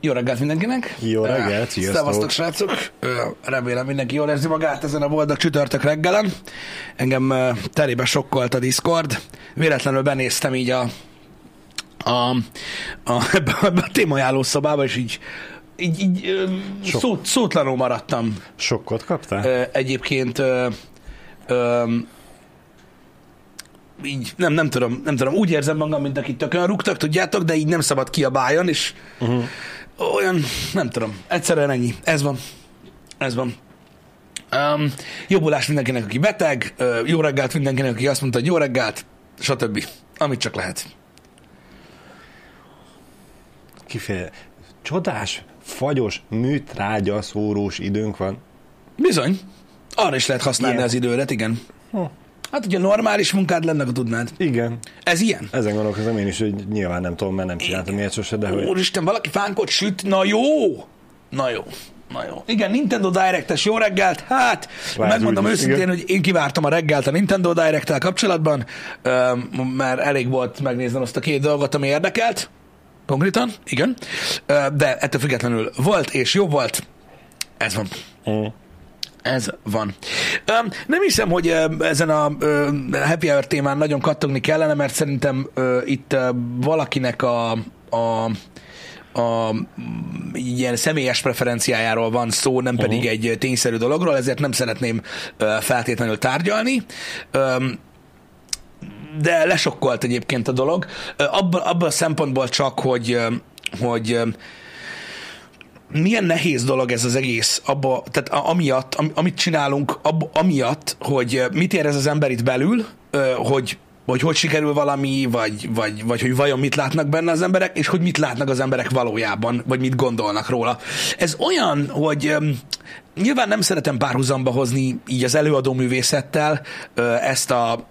Jó reggelt mindenkinek! Jó reggelt, sziasztok! Szevasztok, srácok! Remélem mindenki jól érzi magát ezen a boldog csütörtök reggelen. Engem terébe sokkolt a Discord. Véletlenül benéztem így a, a, a, ebbe, ebbe a témajáló szobába, és így, így, így Sok. szó, szótlanul maradtam. Sokkot kaptál? Egyébként ö, ö, így, nem, nem tudom, nem tudom, úgy érzem magam, mint akit tökön rúgtak, tudjátok, de így nem szabad kiabáljon, és Uh-huh. Olyan, nem tudom, egyszerűen ennyi. Ez van. Ez van. Um, jobbulás mindenkinek, aki beteg, uh, jó reggelt mindenkinek, aki azt mondta, hogy jó reggelt, stb. Amit csak lehet. Kifeje... Csodás, fagyos, műtrágya szórós időnk van. Bizony. Arra is lehet használni Ilyen. az időret, igen. Hm. Hát, hogyha normális munkád lenne, akkor tudnád. Igen. Ez ilyen. Ezen gondolkozom én is, hogy nyilván nem tudom, mert nem csináltam ilyet sose, de hogy... Úristen, valaki fánkot süt, na jó! Na jó. Na jó. Igen, Nintendo Direct-es jó reggelt. Hát, Lehet megmondom úgy őszintén, igen. hogy én kivártam a reggelt a Nintendo Direct-tel kapcsolatban, mert elég volt megnéznem azt a két dolgot, ami érdekelt. Konkrétan, igen. De ettől függetlenül volt és jó volt. Ez van. Mm. Ez van. Öm, Nem hiszem, hogy ezen a ö, happy hour témán nagyon kattogni kellene, mert szerintem ö, itt ö, valakinek a, a a ilyen személyes preferenciájáról van szó, nem pedig Mhm. egy tényszerű dologról, ezért nem szeretném feltétlenül tárgyalni. Öm, de lesokkolt egyébként a dolog. Abban, abban a szempontból csak, hogy, hogy milyen nehéz dolog ez az egész, abba, tehát a- amiatt, am, amit csinálunk, ab, amiatt, hogy mit érez az ember itt belül, hogy hogy hogy sikerül valami, vagy, vagy, vagy hogy vajon mit látnak benne az emberek, és hogy mit látnak az emberek valójában, vagy mit gondolnak róla. Ez olyan, hogy nyilván nem szeretem párhuzamba hozni így az előadó művészettel ezt a,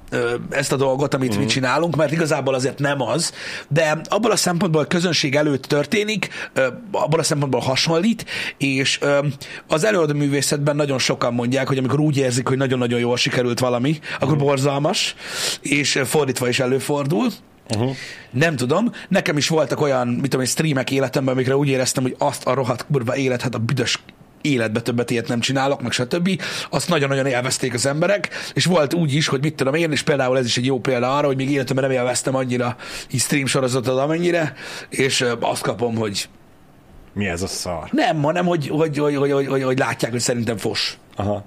ezt a dolgot, amit mm. mi csinálunk, mert igazából azért nem az, de abból a szempontból a közönség előtt történik, abból a szempontból hasonlít, és az előadó művészetben nagyon sokan mondják, hogy amikor úgy érzik, hogy nagyon-nagyon jól sikerült valami, akkor borzalmas, és fordítva is előfordul. Uh-huh. Nem tudom. Nekem is voltak olyan, mit tudom én, streamek életemben, amikre úgy éreztem, hogy azt a rohadt kurva élet, hát a büdös életbe többet ilyet nem csinálok, meg stb. Azt nagyon-nagyon élvezték az emberek, és volt úgy is, hogy mit tudom én, és például ez is egy jó példa arra, hogy még életemben nem élveztem annyira így stream sorozatot amennyire, és azt kapom, hogy Mi ez a szar? nem, hanem hogy, hogy, hogy, hogy, hogy, hogy, hogy látják, hogy szerintem fos. Aha.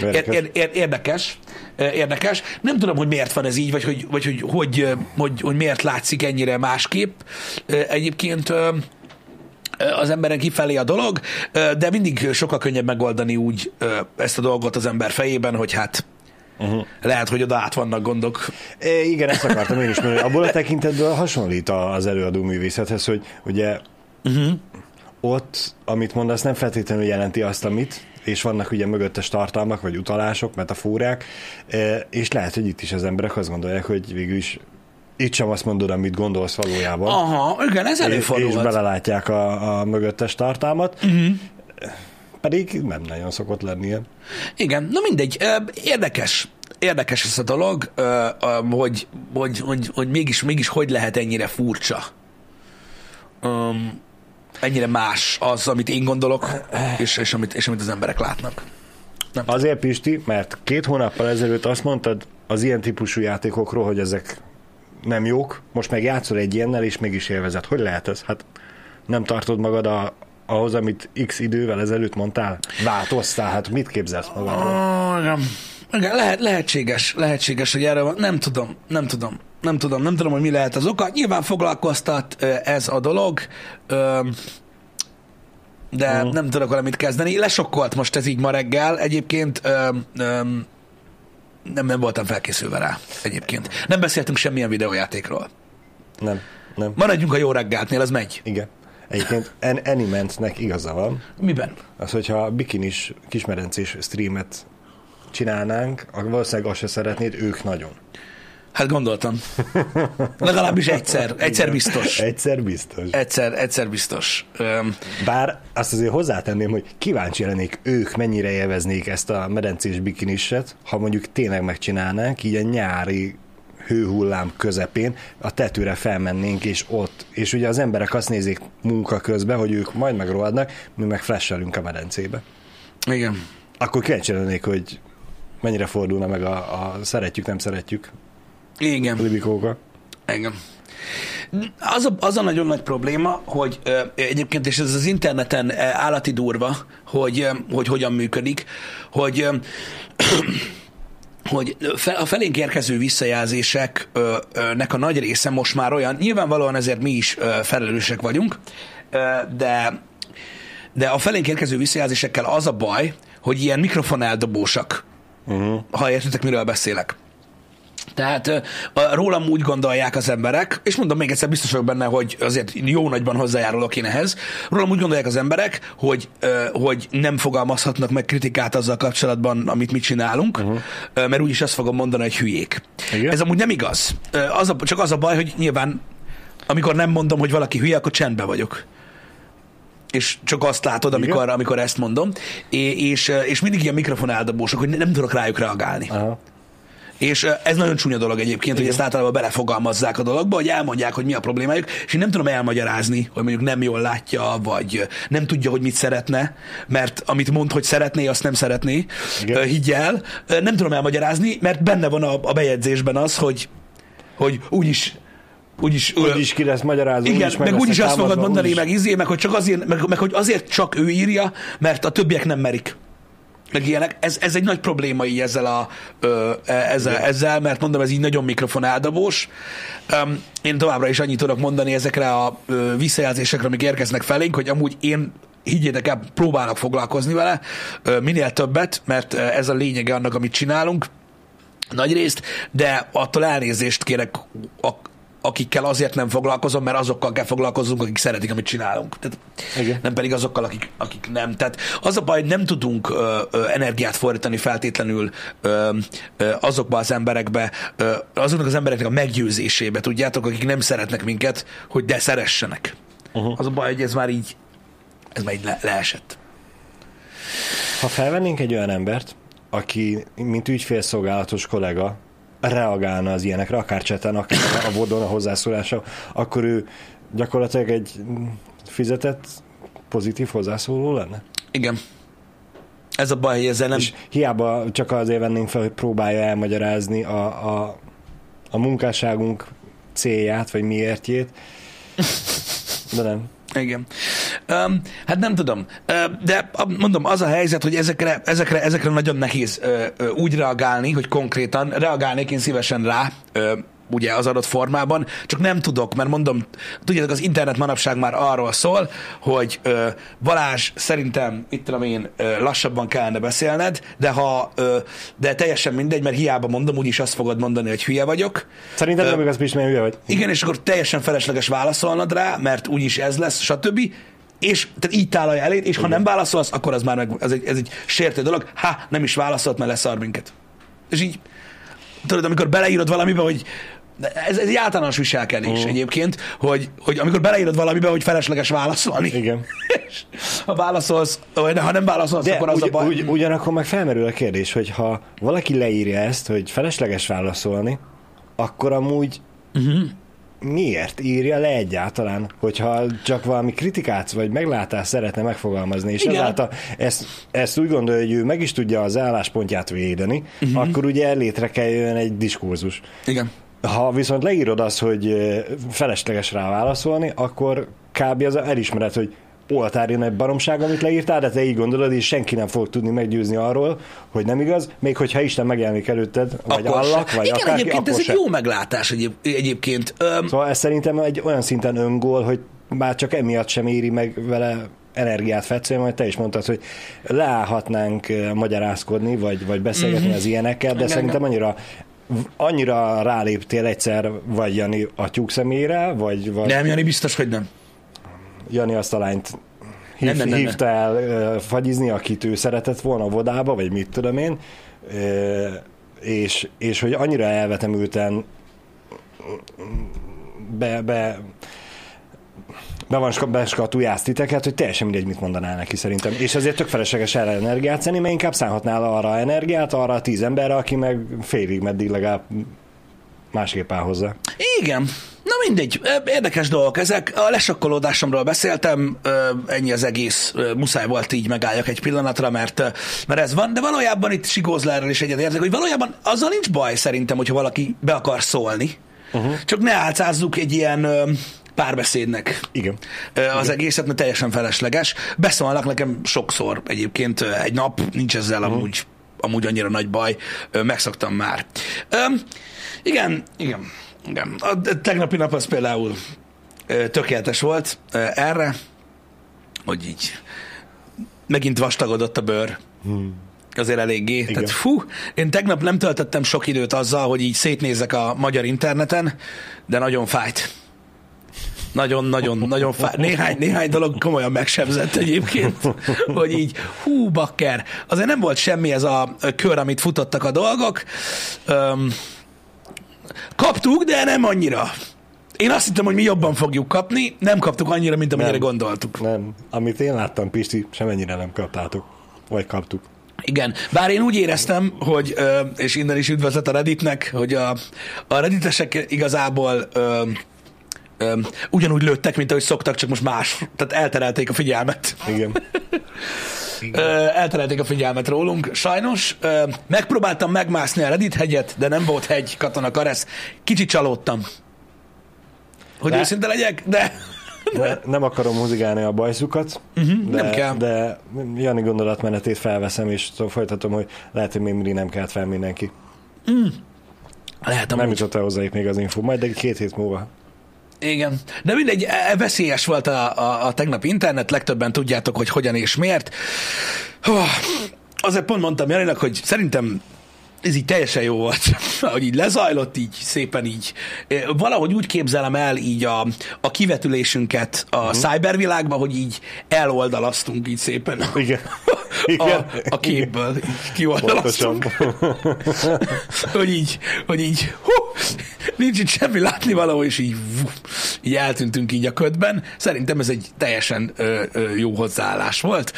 Ér, Érdekes. ér, ér, érdekes, érdekes. Nem tudom, hogy miért van ez így, vagy hogy, vagy hogy, hogy, eh, hogy, hogy miért látszik ennyire másképp. Egyébként az emberen kifelé a dolog, de mindig sokkal könnyebb megoldani úgy ezt a dolgot az ember fejében, hogy hát Uh-huh. lehet, hogy oda át vannak gondok. É, igen, ezt akartam én is mondani. Abból a tekintetből hasonlít az előadó művészethez, hogy ugye Uh-huh. ott, amit mondasz, nem feltétlenül jelenti azt, amit, és vannak ugye mögöttes tartalmak, vagy utalások, metaforák, és lehet, hogy itt is az emberek azt gondolják, hogy végül is itt sem azt mondod, amit gondolsz valójában. Aha, igen, ez és, és előfordulhat. belelátják a, a mögöttes tartalmat, uh-huh. pedig nem nagyon szokott lenni ilyen. Igen, na mindegy, érdekes. Érdekes ez a dolog, hogy, hogy, hogy, hogy mégis, mégis hogy lehet ennyire furcsa. Um, ennyire más az, amit én gondolok, és, és, amit, és amit az emberek látnak. Azért Pisti, mert két hónappal ezelőtt azt mondtad az ilyen típusú játékokról, hogy ezek nem jók, most meg játszol egy ilyennel, és mégis élvezed. Hogy lehet ez? Hát nem tartod magad a, ahhoz, amit x idővel ezelőtt mondtál? Változtál, hát mit képzelsz magadról? Oh, igen. Igen, lehet, lehetséges, lehetséges, hogy erre van. Nem tudom, nem tudom. Nem tudom, nem tudom, hogy mi lehet az oka. Nyilván foglalkoztat ez a dolog, de Mhm. nem tudok vele mit kezdeni. Lesokkolt most ez így ma reggel. Egyébként nem, nem voltam felkészülve rá egyébként. Nem beszéltünk semmilyen videójátékról. Nem, nem. Maradjunk a jó reggeltnél, az megy. Igen. Egyébként en- Animentnek igaza van, Miben? az, hogyha bikinis kismerencés streamet csinálnánk, akkor valószínűleg azt se szeretnéd, ők nagyon. Hát gondoltam. Legalábbis egyszer. Egyszer biztos. Egyszer biztos. Egyszer, egyszer biztos. Öm, Bár azt azért hozzátenném, hogy kíváncsi lennék ők mennyire élveznék ezt a medencés bikiniset, ha mondjuk tényleg megcsinálnánk, így a nyári hőhullám közepén a tetőre felmennénk, és ott, és ugye az emberek azt nézik munka közben, hogy ők majd megrohadnak, mi meg flashelünk a medencébe. Igen. Akkor kíváncsi lennék, hogy mennyire fordulna meg a, a szeretjük, nem szeretjük Igen. libikóka. Igen. Az a, az a nagyon nagy probléma, hogy ö, egyébként, és ez az interneten ö, állati durva, hogy, ö, hogy hogyan működik, hogy ö, hogy fe- a felénk érkező visszajelzéseknek a nagy része most már olyan, nyilvánvalóan ezért mi is ö, felelősek vagyunk, ö, de de a felénk érkező visszajelzésekkel az a baj, hogy ilyen mikrofoneldobósak, uh-huh. ha értitek, miről beszélek. Tehát rólam úgy gondolják az emberek, és mondom még egyszer, biztos vagyok benne, hogy azért jó nagyban hozzájárulok én ehhez, rólam úgy gondolják az emberek, hogy, hogy nem fogalmazhatnak meg kritikát azzal kapcsolatban, amit mi csinálunk, uh-huh. mert úgyis azt fogom mondani, hogy hülyék. Igen? Ez amúgy nem igaz. Az a, csak az a baj, hogy nyilván amikor nem mondom, hogy valaki hülye, akkor csendben vagyok és csak azt látod, amikor, amikor ezt mondom, és, és, mindig ilyen mikrofon eldobósok, hogy nem tudok rájuk reagálni. Aha. És ez nagyon csúnya dolog egyébként, hogy ezt általában belefogalmazzák a dologba, hogy elmondják, hogy mi a problémájuk, és én nem tudom elmagyarázni, hogy mondjuk nem jól látja, vagy nem tudja, hogy mit szeretne, mert amit mond, hogy szeretné, azt nem szeretné, Igen. Higgy el. Nem tudom elmagyarázni, mert benne van a, a bejegyzésben az, hogy, hogy úgyis úgyis, Úgyis ki lesz magyarázó, igen, úgyis meg lesznek úgyis azt fogod mondani, úgyis- meg izé, meg hogy csak azért, meg, meg hogy azért csak ő írja, mert a többiek nem merik. Meg ilyenek. Ez, ez egy nagy probléma így ezzel, a, ö, e- ezzel, ezzel, mert mondom, ez így nagyon mikrofon eldobós. Um, én továbbra is annyit tudok mondani ezekre a ö, visszajelzésekre, amik érkeznek felénk, hogy amúgy én higgyétek el, próbálok foglalkozni vele ö, minél többet, mert ez a lényege annak, amit csinálunk nagy részt, de attól elnézést kérek, akikkel azért nem foglalkozom, mert azokkal kell foglalkozzunk, akik szeretik, amit csinálunk. Tehát Igen. nem pedig azokkal, akik, akik nem. Tehát az a baj, hogy nem tudunk ö, ö, energiát fordítani feltétlenül ö, ö, azokba az emberekbe, ö, azoknak az embereknek a meggyőzésébe, tudjátok, akik nem szeretnek minket, hogy de szeressenek. Uh-huh. Az a baj, hogy ez már így, ez már így le, leesett. Ha felvennénk egy olyan embert, aki, mint ügyfélszolgálatos kollega, reagálna az ilyenekre, akár cseten, akár a vodon a hozzászólása, akkor ő gyakorlatilag egy fizetett pozitív hozzászóló lenne? Igen. Ez a baj, hogy ezzel nem... És hiába csak azért vennénk fel, hogy próbálja elmagyarázni a, a, a munkásságunk célját, vagy miértjét, de nem. Igen. Um, hát nem tudom, uh, de mondom, az a helyzet, hogy ezekre, ezekre, ezekre nagyon nehéz uh, uh, úgy reagálni, hogy konkrétan reagálnék én szívesen rá, uh, ugye az adott formában, csak nem tudok, mert mondom, tudjátok, az internet manapság már arról szól, hogy uh, Balázs, szerintem, itt tudom én, uh, lassabban kellene beszélned, de ha, uh, de teljesen mindegy, mert hiába mondom, úgyis azt fogod mondani, hogy hülye vagyok, Szerintem Ö, nem igaz, mert hülye vagy. igen, és akkor teljesen felesleges válaszolnod rá, mert úgyis ez lesz, stb. És tehát így tálalja eléd, és ha nem válaszolsz, akkor az már meg, ez, egy, ez egy sértő dolog. Ha, nem is válaszolt, mert leszar minket. És így, tudod, amikor beleírod valamibe, hogy de ez, ez egy általános viselkedés uh. egyébként, hogy, hogy amikor beleírod valamibe, hogy felesleges válaszolni. Igen. És ha válaszolsz, vagy ha nem válaszolsz, De akkor az ugy, a baj. Ugy, ugyanakkor meg felmerül a kérdés, hogy ha valaki leírja ezt, hogy felesleges válaszolni, akkor amúgy uh-huh. miért írja le egyáltalán, hogyha csak valami kritikát vagy meglátást szeretne megfogalmazni, és Igen. ezáltal ezt, ezt úgy gondolja, hogy ő meg is tudja az álláspontját védeni, uh-huh. akkor ugye létre kell jön egy diskurzus. Igen. Ha viszont leírod azt, hogy felesleges rá válaszolni, akkor kb. az elismeret, hogy oltári nagy baromság, amit leírtál, de te így gondolod, és senki nem fog tudni meggyőzni arról, hogy nem igaz, még hogyha Isten megjelenik előtted, vagy Akkor se. allak, vagy Igen, akárki, egyébként ez se. egy jó meglátás egyéb, egyébként. Öm, Szóval ez szerintem egy olyan szinten öngól, hogy már csak emiatt sem éri meg vele energiát fetszölni, majd te is mondtad, hogy leállhatnánk magyarázkodni, vagy, vagy beszélgetni mm-hmm. az ilyenekkel, de Igen, szerintem annyira annyira ráléptél egyszer, vagy Jani a tyúk szemére, vagy, vagy nem, Jani, biztos, hogy nem. Jani azt a lányt hív, Nem, nem, nem, hívta el fagyizni, akit ő szeretett volna a vodába, vagy mit tudom én, és, és hogy annyira elvetemülten be, be, be van ska- beskatujázt titeket, hogy teljesen mindegy, mit mondanál neki szerintem. És ezért tök felesleges erre energiát szenni, mert inkább szánhatnál arra energiát, arra a tíz emberre, aki meg félig meddig legalább másképp áll hozzá. Igen. Na mindegy, érdekes dolgok ezek. A lesokkolódásomról beszéltem, ennyi az egész, muszáj volt így megálljak egy pillanatra, mert, mert ez van, de valójában itt Sigózlárral is egyetértek, hogy valójában azzal nincs baj szerintem, hogyha valaki be akar szólni, uh-huh. csak ne álcázzuk egy ilyen párbeszédnek Igen. az Igen. egészet, mert teljesen felesleges. Beszólnak nekem sokszor egyébként egy nap, nincs ezzel uh-huh. amúgy, amúgy annyira nagy baj, megszoktam már. Igen, igen. Igen. A tegnapi nap az például tökéletes volt erre, hogy így megint vastagodott a bőr. Hmm. Azért eléggé. Igen. Tehát fú, én tegnap nem töltöttem sok időt azzal, hogy így szétnézek a magyar interneten, de nagyon fájt. Nagyon, nagyon, nagyon fájt. Néhány, néhány dolog komolyan megsebzett egyébként, hogy így hú, bakker. Azért nem volt semmi ez a kör, amit futottak a dolgok. Um, Kaptuk, de nem annyira. Én azt hittem, hogy mi jobban fogjuk kapni, nem kaptuk annyira, mint amennyire nem, gondoltuk. Nem, amit én láttam, Pisti, semennyire nem kaptátok. Vagy kaptuk. Igen, bár én úgy éreztem, hogy, és innen is üdvözlet a Redditnek, hogy a, a redditesek igazából ö, ö, ugyanúgy lőttek, mint ahogy szoktak, csak most más. Tehát elterelték a figyelmet. Igen. elterelték a figyelmet rólunk. Sajnos megpróbáltam megmászni a Reddit hegyet, de nem volt hegy, Katona Karesz. Kicsit csalódtam. Hogy de, őszinte legyek, de... de nem akarom muzigálni a bajszukat, uh-huh, de, nem kell. de Jani gondolatmenetét felveszem, és folytatom, hogy lehet, hogy mindig nem kelt fel mindenki. Mm. Lehet, Nem jutott el hozzájuk még az info, majd de két hét múlva. Igen, de mindegy, e, e, veszélyes volt a, a, a tegnap internet, legtöbben tudjátok, hogy hogyan és miért. Azért pont mondtam Janinak, hogy szerintem ez így teljesen jó volt, hogy így lezajlott, így szépen így. Valahogy úgy képzelem el így a, a kivetülésünket a uh-huh. cybervilágban, hogy így eloldalaztunk így szépen. Igen. Igen. A, a képből így kioldalaztunk. hogy így, hogy így, hú, nincs itt semmi látni valahol, és így, így eltűntünk így a ködben. Szerintem ez egy teljesen ö, ö, jó hozzáállás volt.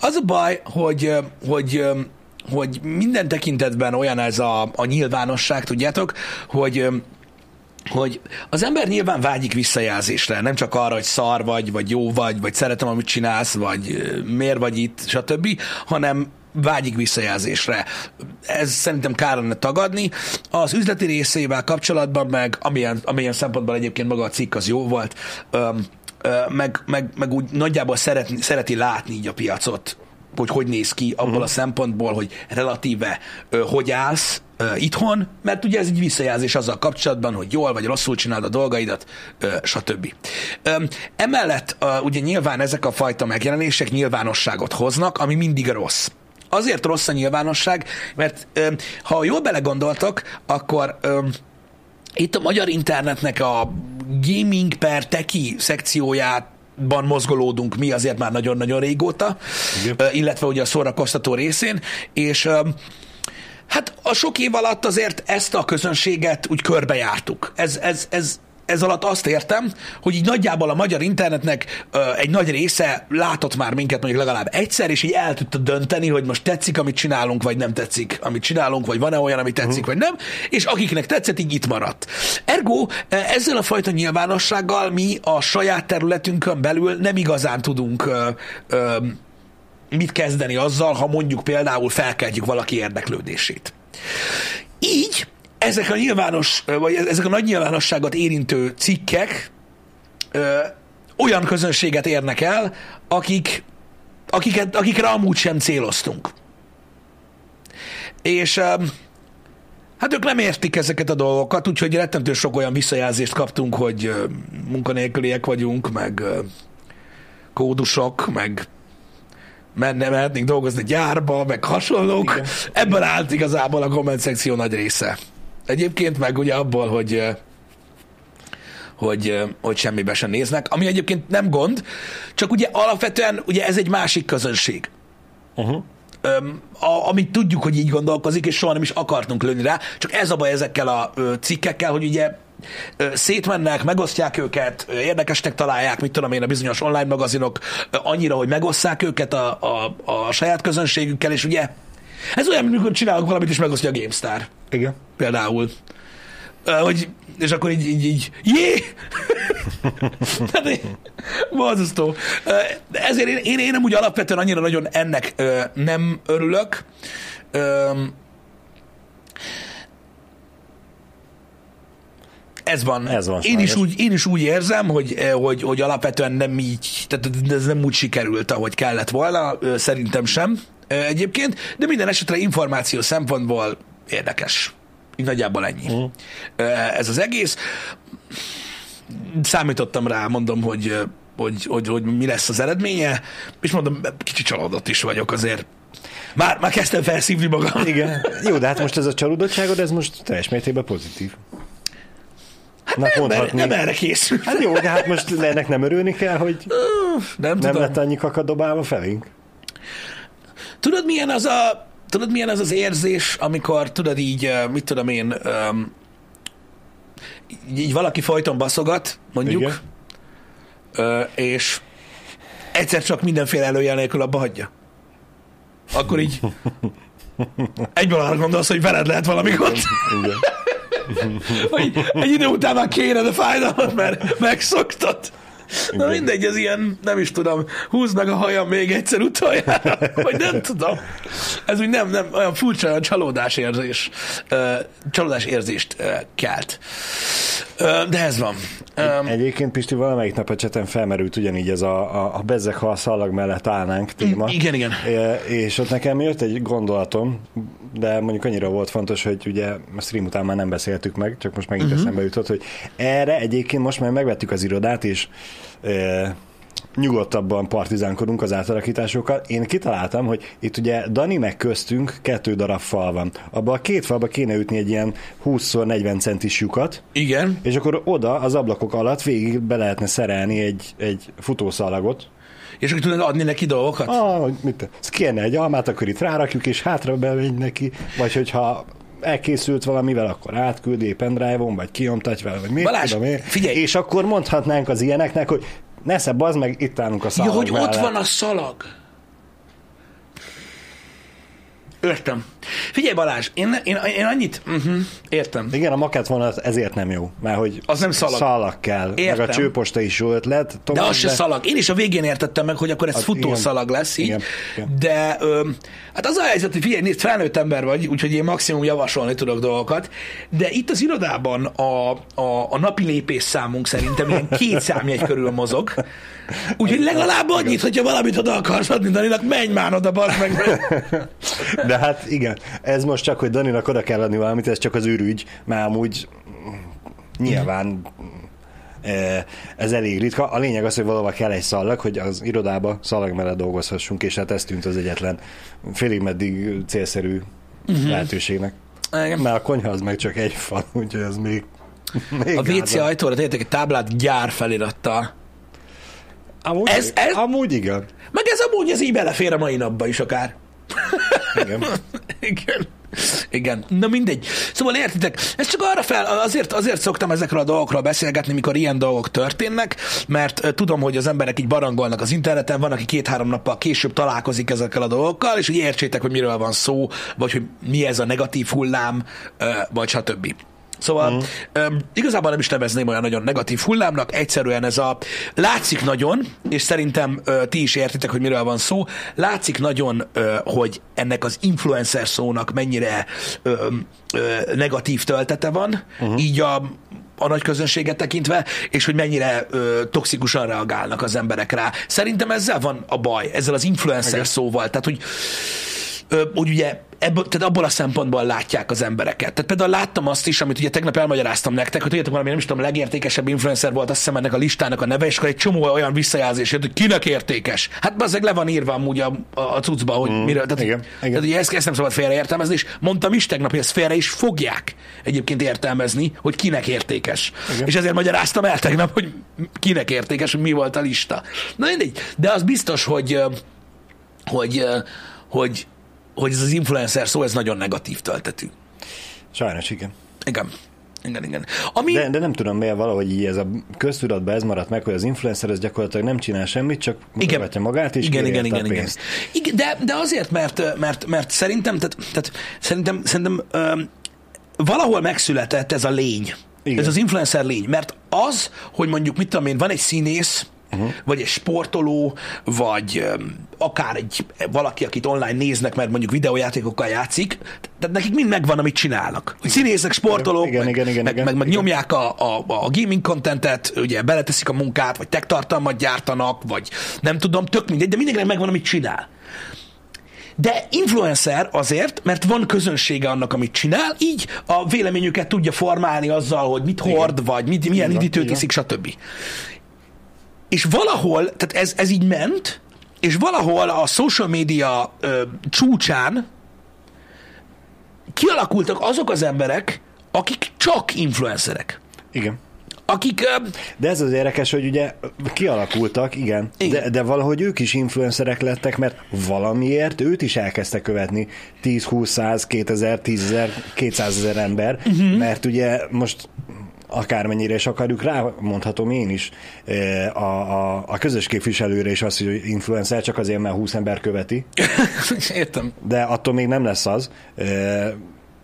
Az a baj, hogy, hogy hogy minden tekintetben olyan ez a, a nyilvánosság, tudjátok, hogy hogy az ember nyilván vágyik visszajelzésre, nem csak arra, hogy szar vagy, vagy jó vagy, vagy szeretem, amit csinálsz, vagy miért vagy itt, stb., hanem vágyik visszajelzésre. Ez szerintem kár lenne tagadni. Az üzleti részével kapcsolatban meg, amilyen, amilyen szempontból egyébként maga a cikk az jó volt, öm, meg, meg, meg úgy nagyjából szeret, szereti látni így a piacot, hogy hogy néz ki abból uh-huh. a szempontból, hogy relatíve ö, hogy állsz ö, itthon, mert ugye ez egy visszajelzés azzal kapcsolatban, hogy jól vagy rosszul csinálod a dolgaidat, ö, stb. Ö, emellett ö, ugye nyilván ezek a fajta megjelenések nyilvánosságot hoznak, ami mindig rossz. Azért rossz a nyilvánosság, mert ö, ha jól belegondoltok, akkor ö, itt a magyar internetnek a gaming per teki szekcióját ban mozgolódunk mi azért már nagyon-nagyon régóta, Igen. illetve ugye a szórakoztató részén, és hát a sok év alatt azért ezt a közönséget úgy körbejártuk. Ez, ez, ez, ez alatt azt értem, hogy így nagyjából a magyar internetnek ö, egy nagy része látott már minket mondjuk legalább egyszer, és így el tudta dönteni, hogy most tetszik, amit csinálunk, vagy nem tetszik, amit csinálunk, vagy van-e olyan, ami tetszik, uh-huh. vagy nem, és akiknek tetszett, így itt maradt. Ergo, ezzel a fajta nyilvánossággal mi a saját területünkön belül nem igazán tudunk ö, ö, mit kezdeni azzal, ha mondjuk például felkeltjük valaki érdeklődését. Így ezek a nyilvános, vagy ezek a nagy nyilvánosságot érintő cikkek ö, olyan közönséget érnek el, akik, akiket, akikre amúgy sem céloztunk. És ö, hát ők nem értik ezeket a dolgokat, úgyhogy rettentő sok olyan visszajelzést kaptunk, hogy ö, munkanélküliek vagyunk, meg ö, kódusok, meg menne, mehetnénk dolgozni gyárba, meg hasonlók. Igen. Ebből állt igazából a komment szekció nagy része. Egyébként meg ugye abból, hogy hogy, hogy semmibe sem néznek, ami egyébként nem gond, csak ugye alapvetően ugye ez egy másik közönség. Uh-huh. Öm, a, amit tudjuk, hogy így gondolkozik, és soha nem is akartunk lőni rá, csak ez a baj ezekkel a ö, cikkekkel, hogy ugye szétmennek, megosztják őket, érdekesnek találják, mit tudom én, a bizonyos online magazinok annyira, hogy megosszák őket a, a, a saját közönségükkel, és ugye ez olyan, amikor csinálok valamit, és megosztja a GameStar. Igen. Például. Hogy, és akkor így, így, így jé! Így, borzasztó. Ezért én, én, én nem úgy alapvetően annyira nagyon ennek nem örülök. Ö, ez van. Ez van, én, is úgy, én is úgy érzem, hogy, eh, hogy, hogy alapvetően nem így, tehát ez nem úgy sikerült, ahogy kellett volna, szerintem sem egyébként, de minden esetre információ szempontból érdekes. Így nagyjából ennyi. Ö, Ez az egész. Számítottam rá, mondom, hogy, hogy, hogy, hogy mi lesz az eredménye, és mondom, kicsit csalódott is vagyok azért. Már, már kezdtem felszívni magam. Igen. Jó, de hát most ez a csalódottságod, ez most teljes mértékben pozitív. Hát Nem, erre, nem erre készült. Hát jó, de hát most ennek nem örülni kell, hogy Nem, nem tudom. lett annyi kakadobálva felénk. Tudod, milyen az a, tudod, milyen az az érzés, amikor tudod így, mit tudom én, öm, így, így valaki folyton baszogat, mondjuk, Igen. ö, és egyszer csak mindenféle előjel nélkül abba hagyja. Akkor így egyből arra gondolsz, hogy veled lehet valami gond. Igen. Hogy egy idő után már kéne, de fájdalmat, mert megszoktad. Na Igen. mindegy, ez ilyen, nem is tudom, húzd meg a hajam még egyszer utoljára, vagy nem tudom. Ez úgy nem, nem, olyan furcsa, olyan csalódás érzés, csalódás érzést kelt. De ez van. Ö, Egyébként Pisti valamelyik nap a cseten felmerült ugyanígy ez a, a, a bezzek, ha a szalag mellett állnánk téma. igen, igen. É, És ott nekem jött egy gondolatom, de mondjuk annyira volt fontos, hogy ugye a stream után már nem beszéltük meg, csak most megint uh-huh. eszembe jutott, hogy erre egyébként most már megvettük az irodát, és nyugodtabban partizánkodunk az átalakításokkal. Én kitaláltam, hogy itt ugye Dani meg köztünk kettő darab fal van. Abba a két falba kéne ütni egy ilyen 20x40 centis lyukat, igen. és akkor oda az ablakok alatt végig be lehetne szerelni egy, egy futószalagot. És akkor tudod adni neki dolgokat? Ah, mit, kérne egy almát, akkor itt rárakjuk, és hátra bemegy neki, vagy hogyha elkészült valamivel, akkor átküldi pendrive-on, vagy kiomtatja vele, vagy mit Balázs, tudom én. figyelj! És akkor mondhatnánk az ilyeneknek, hogy nesze, bazd meg, itt állunk a Ja, szalag hogy ott mellett. van a szalag. Értem. Figyelj Balázs, én, én, én annyit... Uh-huh, értem. Igen, a makett vonat ezért nem jó, mert hogy Az nem szalag. szalag kell. Értem. Meg a csőposta is jó ötlet. De Tovább, az se szalag. Én is a végén értettem meg, hogy akkor ez Hát futószalag igen. lesz így. Igen, igen. De ö, hát az a helyzet, hogy figyelj, nézd, felnőtt ember vagy, úgyhogy én maximum javasolni tudok dolgokat, de itt az irodában a, a, a napi lépés számunk szerintem ilyen két számjegy körül mozog. Úgyhogy legalább annyit, hogyha valamit oda akarsz adni Daninak, menj már oda, meg. De hát igen, ez most csak, hogy Daninak oda kell adni valamit, ez csak az űrügy, már amúgy nyilván eh, ez elég ritka. A lényeg az, hogy valahol kell egy szallag, hogy az irodába szallag mellett dolgozhassunk, és hát ez tűnt az egyetlen félig meddig célszerű uh-huh. lehetőségnek. Igen. Mert a konyha az meg csak egy fal, úgyhogy az még, még A WC ajtóra tettek egy táblát gyár felirattal. Amúgy, Ez- ez- amúgy igen. Meg ez amúgy ez így belefér a mai napba is akár. igen. Igen. Igen. Na mindegy. Szóval értitek, ez csak arra fel, azért, azért szoktam ezekről a dolgokról beszélgetni, mikor ilyen dolgok történnek, mert tudom, hogy az emberek így barangolnak az interneten, van, aki két-három nappal később találkozik ezekkel a dolgokkal, és hogy értsétek, hogy miről van szó, vagy hogy mi ez a negatív hullám, vagy stb. Szóval uh-huh. um, igazából nem is nevezném olyan nagyon negatív hullámnak, egyszerűen ez a látszik nagyon, és szerintem uh, ti is értitek, hogy miről van szó, látszik nagyon, uh, hogy ennek az influencer szónak mennyire uh, uh, negatív töltete van, uh-huh. így a, a nagy közönséget tekintve, és hogy mennyire ö, toxikusan reagálnak az emberek rá. Szerintem ezzel van a baj, ezzel az influencer Igen. szóval. Tehát, hogy ö, hogy ugye ebből, tehát abból a szempontból látják az embereket. Tehát például láttam azt is, amit ugye tegnap elmagyaráztam nektek, hogy tudjátok valami, nem is tudom, legértékesebb influencer volt, azt hiszem ennek a listának a neve, és akkor egy csomó olyan visszajelzés jött, hogy kinek értékes. Hát azért le van írva amúgy a, a, a cuccba, hogy mm, miről. Tehát, igen, hogy- igen. tehát ugye ezt, ezt nem szabad félreértelmezni, és mondtam is tegnap, hogy ezt félre is fogják egyébként értelmezni, hogy kinek értékes. Igen. És ezért magyaráztam el tegnap, hogy kinek értékes, hogy mi volt a lista. Na mindegy, de az biztos, hogy, hogy, hogy, hogy ez az influencer szó, ez nagyon negatív töltetű. Sajnos igen. Igen. Igen, igen. Ami, De, de nem tudom miért valahogy így ez a köztudatban ez maradt meg, hogy az influencer az gyakorlatilag nem csinál semmit, csak mutatja magát, és igen, igen, igen, igen. igen de, de azért, mert, mert, mert szerintem, tehát, tehát szerintem, szerintem öm, valahol megszületett ez a lény Igen. Ez az influencer lény. Mert az, hogy mondjuk, mit tudom én, van egy színész, uh-huh. vagy egy sportoló, vagy um, akár egy valaki, akit online néznek, mert mondjuk videójátékokkal játszik, tehát nekik mind megvan, amit csinálnak. Hogy színészek, sportolók, Igen, meg, igen, igen, meg, igen, meg, meg igen. nyomják a, a, a gaming contentet, ugye beleteszik a munkát, vagy tech tartalmat gyártanak, vagy nem tudom, tök mindegy, de mindenkinek megvan, amit csinál. De influencer azért, mert van közönsége annak, amit csinál, így a véleményüket tudja formálni azzal, hogy mit hord, vagy mit, milyen üdítőt így van. iszik, stb. És valahol, tehát ez, ez így ment, és valahol a social media ö, csúcsán kialakultak azok az emberek, akik csak influencerek. Igen. Akik, ö, De ez az érdekes, hogy ugye kialakultak, igen, Igen. De, de valahogy ők is influencerek lettek, mert valamiért őt is elkezdte követni 10, 20, 100, 2000, 10 ezer, 200 ezer ember, uh-huh. mert ugye most akármennyire is akarjuk, rá mondhatom én is eh, a, a, a közös képviselőre is azt, hogy influencer csak azért, mert 20 ember követi, értem. de attól még nem lesz az. Eh,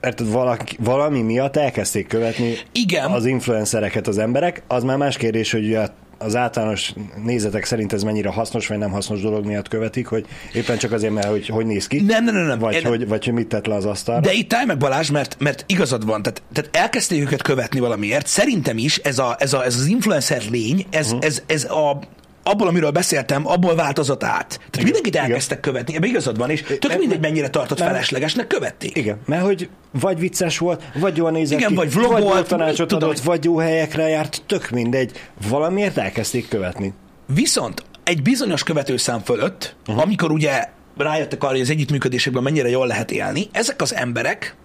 Mert valaki, valami miatt elkezdték követni Igen. az influencereket az emberek. Az már más kérdés, hogy ugye az általános nézetek szerint ez mennyire hasznos vagy nem hasznos dolog miatt követik, hogy éppen csak azért, mert hogy, hogy néz ki, Nem, nem, nem, nem. vagy, Én- hogy, vagy hogy mit tett le az asztalra. De itt állj meg Balázs, mert, mert igazad van, tehát, tehát elkezdték őket követni valamiért. Szerintem is ez, a, ez, a, ez az influencer lény, ez, uh-huh. ez, ez a, abból, amiről beszéltem, abból változott át. Tehát mindenkit igen. elkezdtek követni, ebben igazad van, és tök nem- mindegy, mennyire tartott nem- feleslegesnek, követték. Igen, mert hogy vagy vicces volt, vagy jól nézett Igen, ki, vagy vlog vagy volt, tanácsot tudom, adott, vagy jó helyekre járt, tök mindegy. Valamiért elkezdték követni. Viszont egy bizonyos követőszám fölött, uh-huh. amikor ugye rájöttek arra, hogy az együttműködésekben mennyire jól lehet élni, ezek az emberek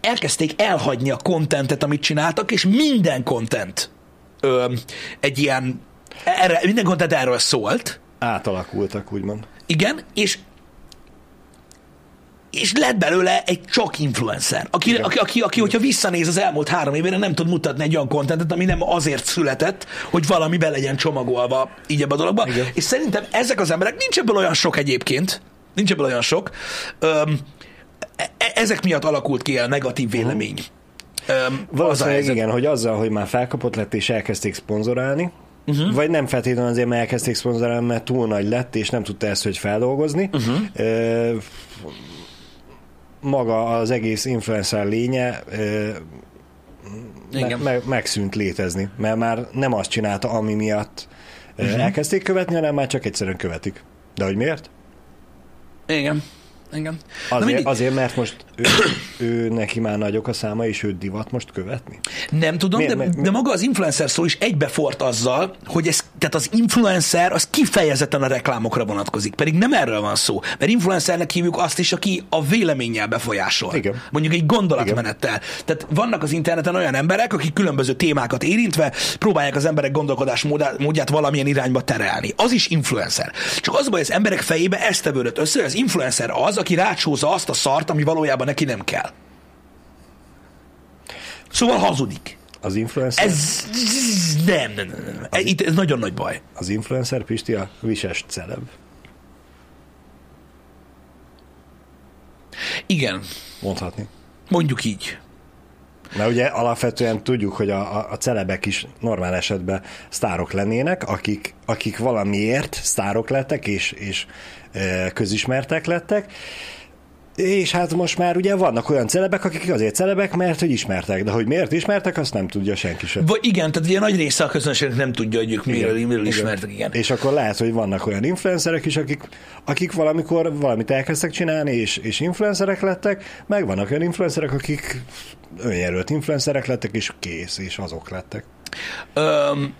elkezdték elhagyni a kontentet, amit csináltak, és minden content ö, egy ilyen, erre, minden content erről szólt, Átalakultak, úgymond. igen, és és lett belőle egy csak influencer, aki, aki, aki, aki, hogyha visszanéz az elmúlt három évére, nem tud mutatni egy olyan kontentet, ami nem azért született, hogy valami be legyen csomagolva így ebbe a dologba. Igen. És szerintem ezek az emberek, nincs ebből olyan sok egyébként, nincs ebből olyan sok, öm, e- e- ezek miatt alakult ki a negatív vélemény. Öm, Valószínűleg igen, hogy azzal, hogy már felkapott lett és elkezdték szponzorálni, uh-huh. vagy nem feltétlenül azért, mert elkezdték szponzorálni, mert túl nagy lett, és nem tudta ezt, hogy feldolgozni. Uh-huh. Ö, maga az egész influencer lénye ö, me- me- megszűnt létezni, mert már nem azt csinálta, ami miatt uh-huh. elkezdték követni, hanem már csak egyszerűen követik. De hogy miért? Igen. Igen. Azért, mindig. azért mert most ő, ő neki már nagyok a száma, és őt divat most követni. Nem tudom, Miért- de, miért- de maga az influencer szó is egybefort azzal, hogy ez, tehát az influencer az kifejezetten a reklámokra vonatkozik, pedig nem erről van szó, mert influencernek hívjuk azt is, aki a véleménnyel befolyásol. Igen. Mondjuk egy gondolatmenettel. Tehát vannak az interneten olyan emberek, akik különböző témákat érintve próbálják az emberek gondolkodás módját valamilyen irányba terelni. Az is influencer. Csak az baj, az emberek fejébe ezt tevődött össze, az influencer az, aki rácsózza azt a szart, ami valójában neki nem kell. Szóval hazudik. Az influencer, Ez nem, nem, nem, nem. Ez, itt ez nagyon nagy baj. az influencer Pisti a vises celeb. Igen, mondhatni. mondjuk így. Mert ugye alapvetően tudjuk, hogy a, a, a celebek is normál esetben sztárok lennének, akik, akik valamiért sztárok lettek, és, és e, közismertek lettek, és hát most már ugye vannak olyan celebek, akik azért celebek, mert hogy ismertek, de hogy miért ismertek, azt nem tudja senki sem. Vagy igen, tehát ugye nagy része a közönségnek nem tudja, hogy ők miről, Igen, miről igen. ismertek, igen. És akkor lehet, hogy vannak olyan influencerek is, akik, akik valamikor valamit elkezdtek csinálni, és, és influencerek lettek, meg vannak olyan influencerek, akik önjelölt influencerek lettek, és kész, és azok lettek. Öm,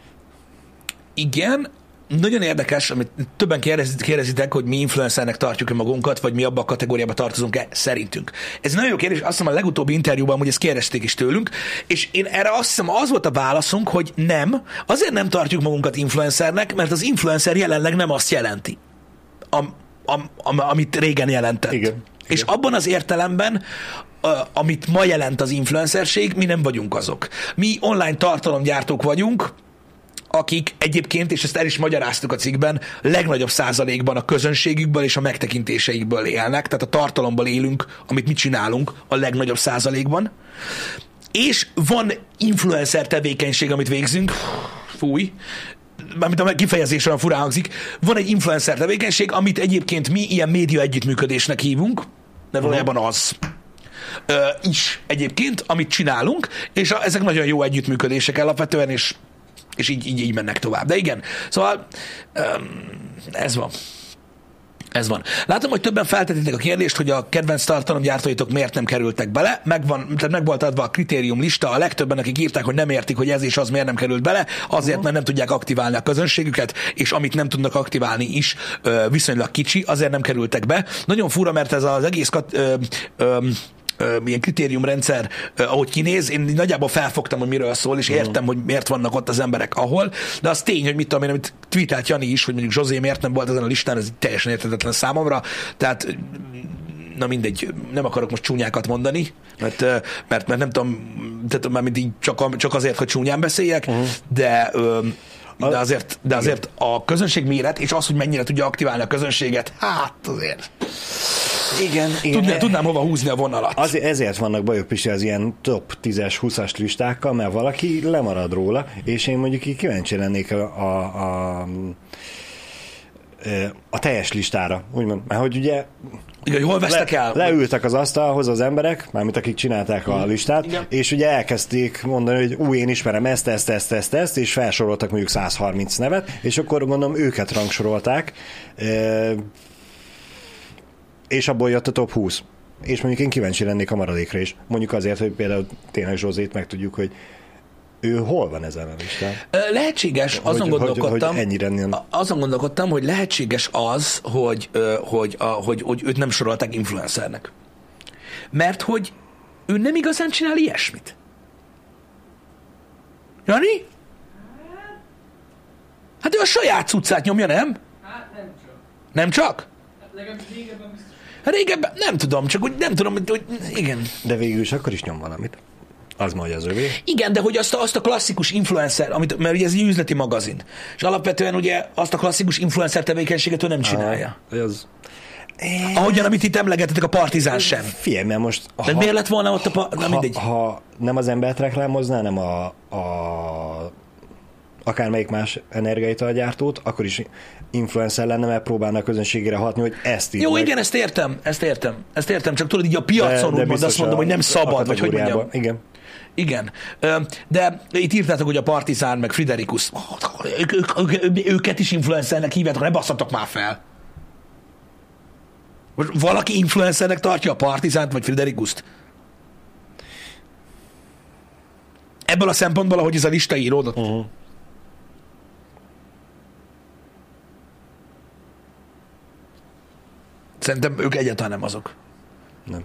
igen, nagyon érdekes, amit többen kérdezitek, kérdezitek, hogy mi influencernek tartjuk-e magunkat, vagy mi abba a kategóriába tartozunk-e, szerintünk. Ez nagyon jó kérdés, azt hiszem a legutóbbi interjúban, hogy ezt kérdezték is tőlünk, és én erre azt hiszem az volt a válaszunk, hogy nem, azért nem tartjuk magunkat influencernek, mert az influencer jelenleg nem azt jelenti, am, am, am, amit régen jelentett. Igen. És abban az értelemben, amit ma jelent az influencerség, mi nem vagyunk azok. Mi online tartalomgyártók vagyunk, akik egyébként, és ezt el is magyaráztuk a cikkben, legnagyobb százalékban a közönségükből és a megtekintéseikből élnek, tehát a tartalomból élünk, amit mi csinálunk a legnagyobb százalékban. és van influencer tevékenység, amit végzünk, fúj, mármint a kifejezésre furán hangzik, van egy influencer tevékenység, amit egyébként mi ilyen média együttműködésnek hívunk, de valójában az. Ö, is egyébként, amit csinálunk, és a, ezek nagyon jó együttműködések alapvetően, és, és így, így, így mennek tovább. De igen, szóval ez van. Ez van. Látom, hogy többen feltetitek a kérdést, hogy a kedvenc tartalomgyártóitok miért nem kerültek bele. Megvan, tehát meg volt adva a kritérium lista, a legtöbben, akik írták, hogy nem értik, hogy ez és az miért nem került bele, azért, mert nem tudják aktiválni a közönségüket, és amit nem tudnak aktiválni is viszonylag kicsi, azért nem kerültek be. Nagyon fura, mert ez az egész kat, ö, ö, milyen kritériumrendszer, ahogy kinéz, én nagyjából felfogtam, hogy miről szól, és értem, hogy miért vannak ott az emberek ahol, de az tény, hogy mit tudom én, amit tweetelt Jani is, hogy mondjuk Zsozé miért nem volt ezen a listán, ez teljesen értetetlen számomra, tehát na mindegy, nem akarok most csúnyákat mondani, mert, mert, mert nem tudom, tehát már mindig csak, csak azért, hogy csúnyán beszéljek, uh-huh. de de azért, de azért a közönség méret, és az, hogy mennyire tudja aktiválni a közönséget, hát azért. Igen, igen. Tudnám, tudnám hova húzni a vonalat. Az, ezért vannak bajok is az ilyen top 10-es, 20-as listákkal, mert valaki lemarad róla, és én mondjuk így kíváncsi lennék a, a, a a teljes listára, úgymond. Mert hogy ugye igen, hol vesztek le, el? Leültek az asztalhoz az emberek, mármint akik csinálták a listát, Igen. és ugye elkezdték mondani, hogy új, én ismerem ezt, ezt, ezt, ezt, ezt, és felsoroltak mondjuk 130 nevet, és akkor mondom, őket rangsorolták, és abból jött a top 20. És mondjuk én kíváncsi lennék a maradékra is. Mondjuk azért, hogy például tényleg Zsózét megtudjuk, hogy ő hol van ezen a listán? Lehetséges, hogy, azon gondolkodtam, hogy, hogy ennyire nem... azon gondolkodtam, hogy lehetséges az, hogy, hogy, a, hogy, hogy őt nem sorolták influencernek. Mert hogy ő nem igazán csinál ilyesmit. Jani? Hát ő a saját cuccát nyomja, nem? Hát nem csak. Nem csak? Hát legalábbis régebben biztos. Régebben nem tudom, csak úgy nem tudom, hogy igen. De végül is akkor is nyom valamit. Az majd az övé. Igen, de hogy azt a, azt a klasszikus influencer, amit, mert ugye ez egy üzleti magazin, és alapvetően ugye azt a klasszikus influencer tevékenységet ő nem csinálja. Ah, az... Ahogyan, amit itt emlegetetek, a partizán sem. Figyelj, mert most... De miért lett volna ott a... Pa... Na, mindegy. Ha, ha nem az embert reklámozná, nem a, a akármelyik más energiaitalgyártót, akkor is influencer lenne, mert próbálna a közönségére hatni, hogy ezt így Jó, meg. igen, ezt értem, ezt értem, ezt értem, csak tudod, így a piacon de, de úgymond azt mondom, hogy nem szabad, vagy hogy mondjam. Igen. Igen. De itt írtátok, hogy a Partizán, meg Friderikus, ők, ők, ők, őket is influencernek hívjátok, ne basszatok már fel. Most valaki influencernek tartja a Partizánt, vagy Friderikuszt? Ebből a szempontból, ahogy ez a lista íródott. Uh-huh. Szerintem ők egyáltalán nem azok. Nem.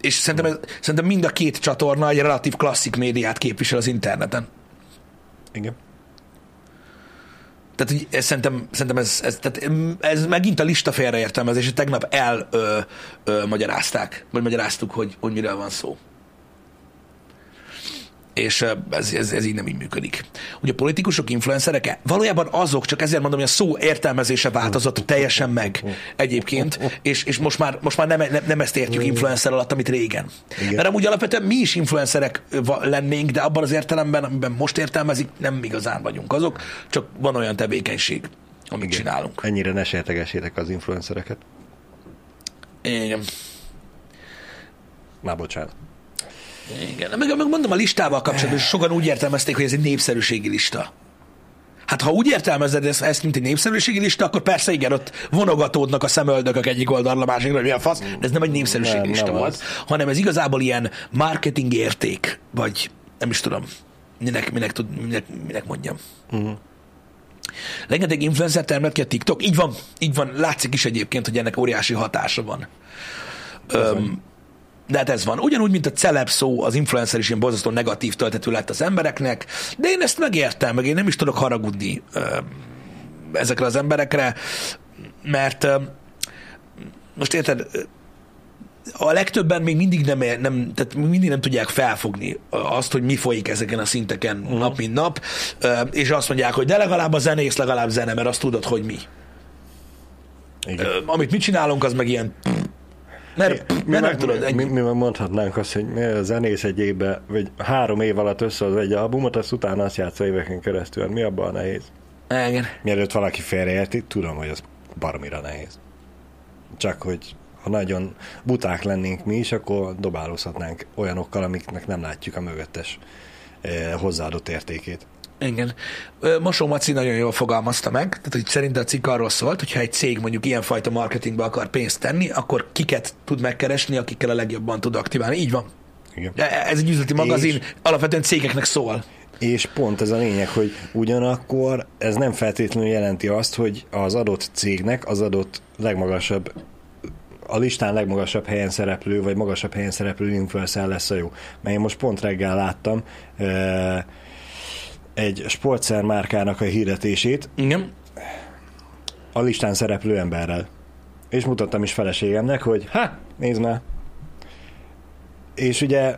És szerintem, ez, szerintem mind a két csatorna egy relatív klasszik médiát képvisel az interneten. Igen. Tehát hogy ez, szerintem, szerintem ez, ez, tehát ez megint a lista félreértelmezés, tegnap el ö, ö, magyarázták, vagy magyaráztuk, hogy, hogy miről van szó és ez, ez, ez így nem így működik. Ugye a politikusok, influencerek valójában azok, csak ezért mondom, hogy a szó értelmezése változott teljesen meg egyébként, és, és most már, most már nem, nem, nem ezt értjük influencer alatt, amit régen. Igen. Mert amúgy alapvetően mi is influencerek lennénk, de abban az értelemben, amiben most értelmezik, nem igazán vagyunk azok, csak van olyan tevékenység, amit Igen. csinálunk. Ennyire ne sértegessétek az influencereket. Igen. Már bocsánat. Igen, meg, meg mondom a listával kapcsolatban, hogy sokan úgy értelmezték, hogy ez egy népszerűségi lista. Hát ha úgy értelmezed ezt, ezt, mint egy népszerűségi lista, akkor persze igen, ott vonogatódnak a szemöldökök egyik oldalra, a másikra, hogy milyen fasz, de ez nem egy népszerűségi nem, lista nem volt, az. hanem ez igazából ilyen marketing érték, vagy nem is tudom, minek, minek, tud, minek, minek mondjam. Uh-huh. Rengeteg influencer termelt ki a TikTok, így van, így van, látszik is egyébként, hogy ennek óriási hatása van. Öm, de hát ez van. Ugyanúgy, mint a celeb szó, az influencer is ilyen borzasztó negatív töltető lett az embereknek, de én ezt megértem, meg én nem is tudok haragudni ezekre az emberekre, mert most érted, a legtöbben még mindig nem, nem, tehát mindig nem tudják felfogni azt, hogy mi folyik ezeken a szinteken uh-huh. nap, mint nap, és azt mondják, hogy de legalább a zenész, legalább zene, mert azt tudod, hogy mi. Igen. Amit mi csinálunk, az meg ilyen Mert, Mi, mert mi, nem meg- tudod, mi, mi, mi mondhatnánk azt, hogy a zenész egy évbe, vagy három év alatt összehoz egy albumot, azt utána azt játsza éveken keresztül. Mi abban a nehéz? Igen. Mielőtt valaki félreérti, tudom, hogy az baromira nehéz. Csak hogy ha nagyon buták lennénk mi is, akkor dobálózhatnánk olyanokkal, amiknek nem látjuk a mögöttes eh, hozzáadott értékét. Igen. Mosó Maci nagyon jól fogalmazta meg, tehát hogy szerinte a cikk arról szólt, hogyha egy cég mondjuk ilyenfajta marketingbe akar pénzt tenni, akkor kiket tud megkeresni, akikkel a legjobban tud aktiválni. Így van. Igen. E- Ez egy üzleti magazin, És- alapvetően cégeknek szól. És pont ez a lényeg, hogy ugyanakkor ez nem feltétlenül jelenti azt, hogy az adott cégnek az adott legmagasabb a listán legmagasabb helyen szereplő, vagy magasabb helyen szereplő influencer lesz a jó. Mert én most pont reggel láttam eh, egy sportszer márkának a hirdetését Igen. a listán szereplő emberrel. És mutattam is feleségemnek, hogy ha, nézd már. És ugye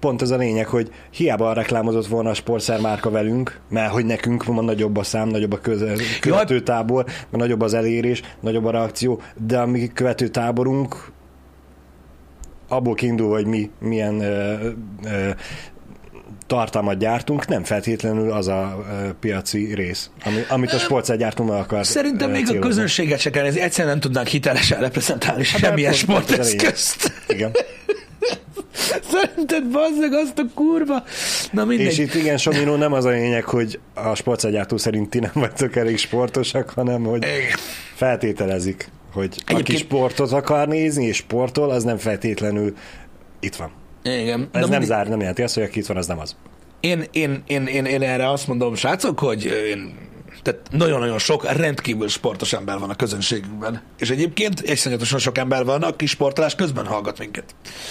pont ez a lényeg, hogy hiába reklámozott volna a sportszer márka velünk, mert hogy nekünk van nagyobb a szám, nagyobb a közel, követőtábor, mert nagyobb az elérés, nagyobb a reakció, de a mi követőtáborunk abból kiindul, hogy mi milyen ö, ö, tartalmat gyártunk, nem feltétlenül az a piaci rész, ami, amit a sportszer gyártunk meg akar Szerintem még a célozni. közönséget se kell, ez egyszerűen nem tudnánk hitelesen reprezentálni Hát semmilyen a sporteszközt. Igen. Szerinted bazzeg azt a kurva? Na mindegy. És itt igen, Somino nem az a lényeg, hogy a sportszergyártó szerint ti nem vagytok elég sportosak, hanem hogy feltételezik, hogy aki Egyébként- sportot akar nézni és sportol, az nem feltétlenül itt van. Igen. Ez Na nem zár, nem jelenti azt, hogy aki itt van, az nem az. Én, én, én, én, én erre azt mondom, srácok, hogy én, tehát nagyon-nagyon sok rendkívül sportos ember van a közönségünkben. És egyébként iszonyatosan sok ember van, aki sportolás közben hallgat minket.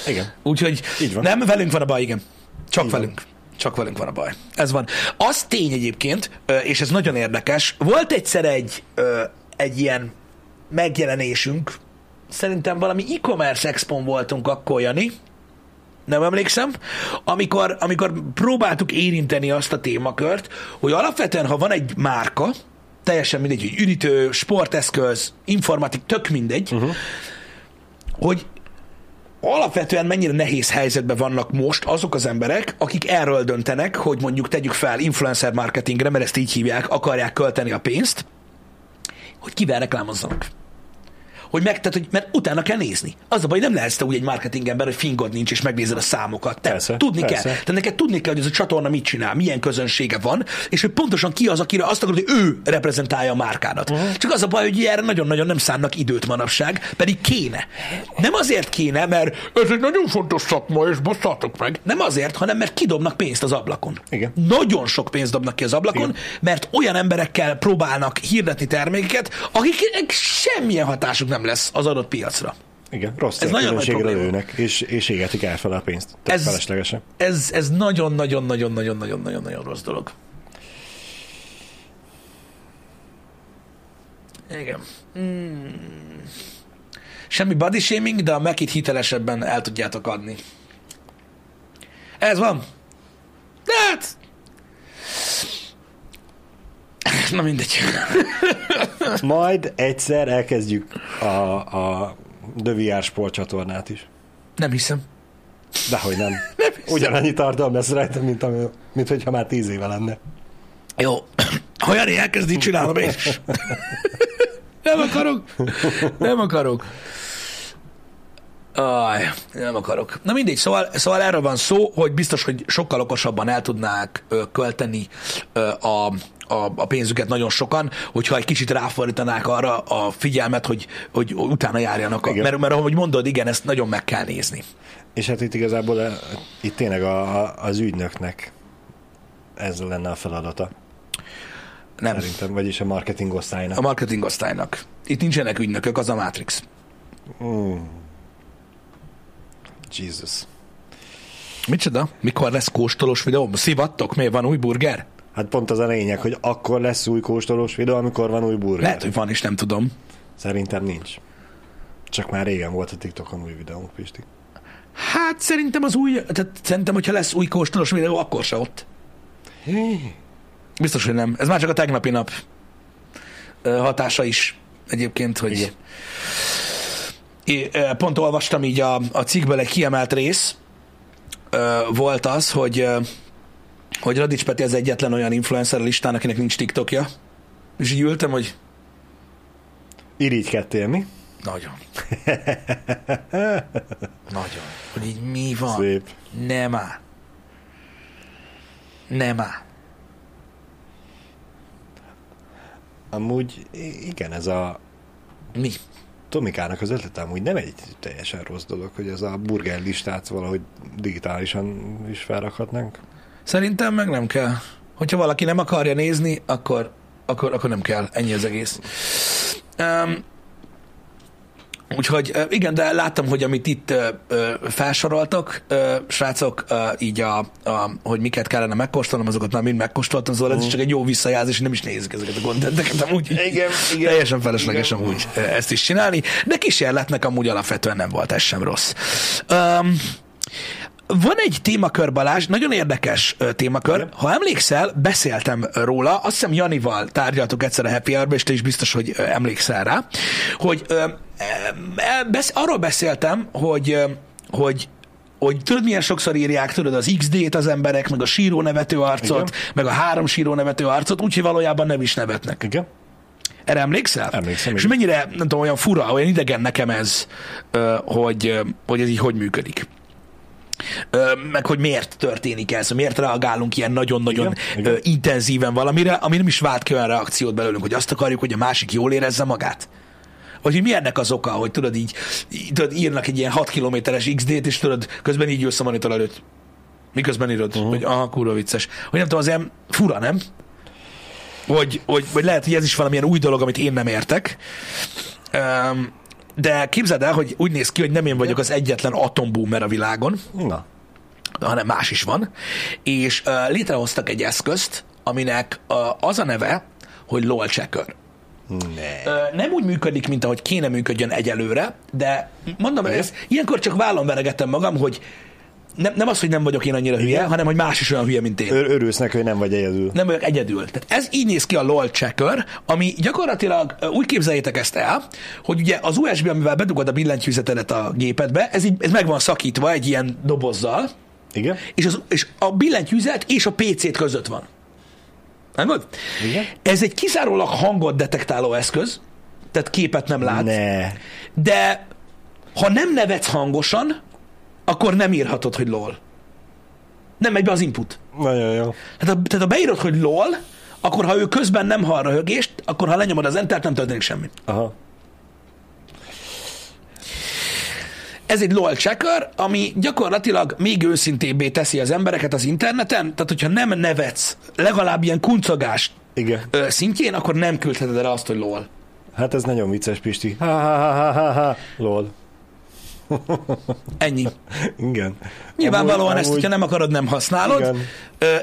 Igen. Úgyhogy Így van. nem velünk van a baj, igen. Csak Így van. velünk. Csak velünk van a baj. Ez van. Az tény egyébként, és ez nagyon érdekes, volt egyszer egy, egy ilyen megjelenésünk, szerintem valami e-commerce expon voltunk akkor, Jani, nem emlékszem, amikor, amikor próbáltuk érinteni azt a témakört, hogy alapvetően, ha van egy márka, teljesen mindegy, hogy üdítő, sporteszköz, informatik, tök mindegy, uh-huh. hogy alapvetően mennyire nehéz helyzetben vannak most azok az emberek, akik erről döntenek, hogy mondjuk tegyük fel influencer marketingre, mert ezt így hívják, akarják költeni a pénzt, hogy kivel reklámozzanak. Hogy meg, tehát, hogy, mert utána kell nézni. Az a baj, nem lehetsz te úgy egy marketing ember, hogy fingod nincs, és megnézed a számokat. Te, Persze, tudni persze. kell. Tehát neked tudni kell, hogy ez a csatorna mit csinál, milyen közönsége van, és hogy pontosan ki az, akire azt akarod, hogy ő reprezentálja a márkádat. Uh-huh. Csak az a baj, hogy erre nagyon-nagyon nem szánnak időt manapság, pedig kéne. Nem azért kéne, mert ez egy nagyon fontos szakma, és bosszátok meg. Nem azért, hanem mert kidobnak pénzt az ablakon. Igen. Nagyon sok pénzt dobnak ki az ablakon, Igen. mert olyan emberekkel próbálnak hirdetni termékeket, akiknek semmilyen hatásuk nem lesz az adott piacra. Igen, rossz Ez nagyon nagy lőnek, és, és égetik el fel a pénzt. Ez- feleslegesen. Ez, ez nagyon-nagyon-nagyon-nagyon-nagyon-nagyon rossz dolog. Igen. Hmm. Semmi body shaming, de a Mekit hitelesebben el tudjátok adni. Ez van. De hát... Na mindegy. Majd egyszer elkezdjük a, a The VR sportcsatornát is. Nem hiszem. Dehogy nem. Ugyanannyi tartalom lesz rajta, mint, ami, mint hogyha már tíz éve lenne. Jó. Ha Jani elkezdi, csinálom én is. Nem akarok. Nem akarok. Aj, nem akarok. Na mindegy, szóval, szóval erről van szó, hogy biztos, hogy sokkal okosabban el tudnák ö, költeni ö, a, a, a pénzüket nagyon sokan, hogyha egy kicsit ráfordítanák arra a figyelmet, hogy, hogy utána járjanak. A, mert, mert ahogy mondod, igen, ezt nagyon meg kell nézni. És hát itt igazából eh, itt tényleg a, a, az ügynöknek ez lenne a feladata. Nem. Szerintem, vagyis a marketing osztálynak. A marketing osztálynak. Itt nincsenek ügynökök, az a Matrix. Mm. Jesus. Micsoda? Mikor lesz kóstolós videó? Szivattok? Miért van új burger? Hát pont az a lényeg, hogy akkor lesz új kóstolós videó, amikor van új burger. Lehet, hogy van is, nem tudom. Szerintem nincs. Csak már régen volt a TikTokon új videónk, Pisti. Hát szerintem az új, tehát szerintem, hogyha lesz új kóstolós videó, akkor se ott. Biztos, hogy nem. Ez már csak a tegnapi nap hatása is egyébként, hogy Igen. é, pont olvastam így a, a cikkből egy kiemelt rész, volt az, hogy, hogy Radics Peti az egyetlen olyan influencer listán, akinek nincs TikTokja. És így ültem, hogy Irigykedtél, mi? nagyon. nagyon. Hogy így mi van? Szép. Nem áll. Nem áll. Amúgy igen, ez a Mi? Tomikának az ötlete amúgy nem egy teljesen rossz dolog, hogy ez a burger listát valahogy digitálisan is felrakhatnánk. Szerintem meg nem kell. Hogyha valaki nem akarja nézni, akkor, akkor, akkor nem kell. Ennyi az egész. Um, úgyhogy ö, igen, de láttam, hogy amit itt ö, ö, felsoroltak, ö, srácok, ö, így a, a, hogy miket kellene megkóstolnom, azokat már mind megkóstoltam, szóval ez is csak egy jó visszajelzés, nem is nézik ezeket a kontenteket amúgy. Igen, igen. Teljesen felesleges amúgy ö, ezt is csinálni, de kísérletnek amúgy alapvetően nem volt ez sem rossz. Um, van egy témakör, Balázs, nagyon érdekes témakör. Ha emlékszel, beszéltem róla, azt hiszem Janival tárgyaltuk egyszer a Happy hour és te is biztos, hogy emlékszel rá, hogy ö, ö, arról beszéltem, hogy, hogy hogy tudod, milyen sokszor írják, tudod, az XD-t az emberek, meg a síró nevető arcot, Igen. meg a három síró nevető arcot, úgyhogy valójában nem is nevetnek. Igen? Erre emlékszel? Emlékszem, És mennyire, nem tudom, olyan fura, olyan idegen nekem ez, hogy, hogy ez így hogy működik. Meg hogy miért történik ez, miért reagálunk ilyen nagyon-nagyon Igen, intenzíven valamire, ami nem is vált ki olyan reakciót belőlünk, hogy azt akarjuk, hogy a másik jól érezze magát. Vagy hogy mi ennek az oka, hogy tudod így, tudod, írnak egy ilyen 6 kilométeres XD-t, és tudod, közben így ülsz a monitor előtt. Miközben írod, uh-huh. hogy aha, kurva vicces. Hogy nem tudom, az ilyen fura, nem? Hogy, hogy, vagy lehet, hogy ez is valamilyen új dolog, amit én nem értek. Um, de képzeld el, hogy úgy néz ki, hogy nem én vagyok az egyetlen atomboomer a világon, Na. hanem más is van, és uh, létrehoztak egy eszközt, aminek uh, az a neve, hogy LOL checker. Ne. Nem úgy működik, mint ahogy kéne működjön egyelőre, de mondom, Igen. ez, ilyenkor csak vállon veregettem magam, hogy nem, nem az, hogy nem vagyok én annyira hülye, Igen. hanem hogy más is olyan hülye, mint én. Ör- örülsz neki, hogy nem vagy egyedül. Nem vagyok egyedül. Tehát ez így néz ki a LOL checker, ami gyakorlatilag úgy képzeljétek ezt el, hogy ugye az USB, amivel bedugod a billentyűzetedet a gépedbe, ez, így, ez meg van szakítva egy ilyen dobozzal, Igen? és, az, és a billentyűzet és a PC-t között van. Nem vagy? Igen. Ez egy kizárólag hangot detektáló eszköz, tehát képet nem lát, Ne. de ha nem nevetsz hangosan, akkor nem írhatod, hogy lol. Nem megy be az input. Nagyon jó. Tehát, ha- tehát ha beírod, hogy lol, akkor ha ő közben nem hall röhögést, akkor ha lenyomod az entert, nem történik semmi. Aha. Ez egy LOL checker, ami gyakorlatilag még őszintébbé teszi az embereket az interneten, tehát hogyha nem nevetsz legalább ilyen kuncogás Igen. szintjén, akkor nem küldheted el azt, hogy LOL. Hát ez nagyon vicces, Pisti. Ha, ha, ha, ha, ha, ha. Lol. Ennyi. Igen. Nyilvánvalóan Amúgy- ezt, amúgy- hogyha nem akarod, nem használod. Igen.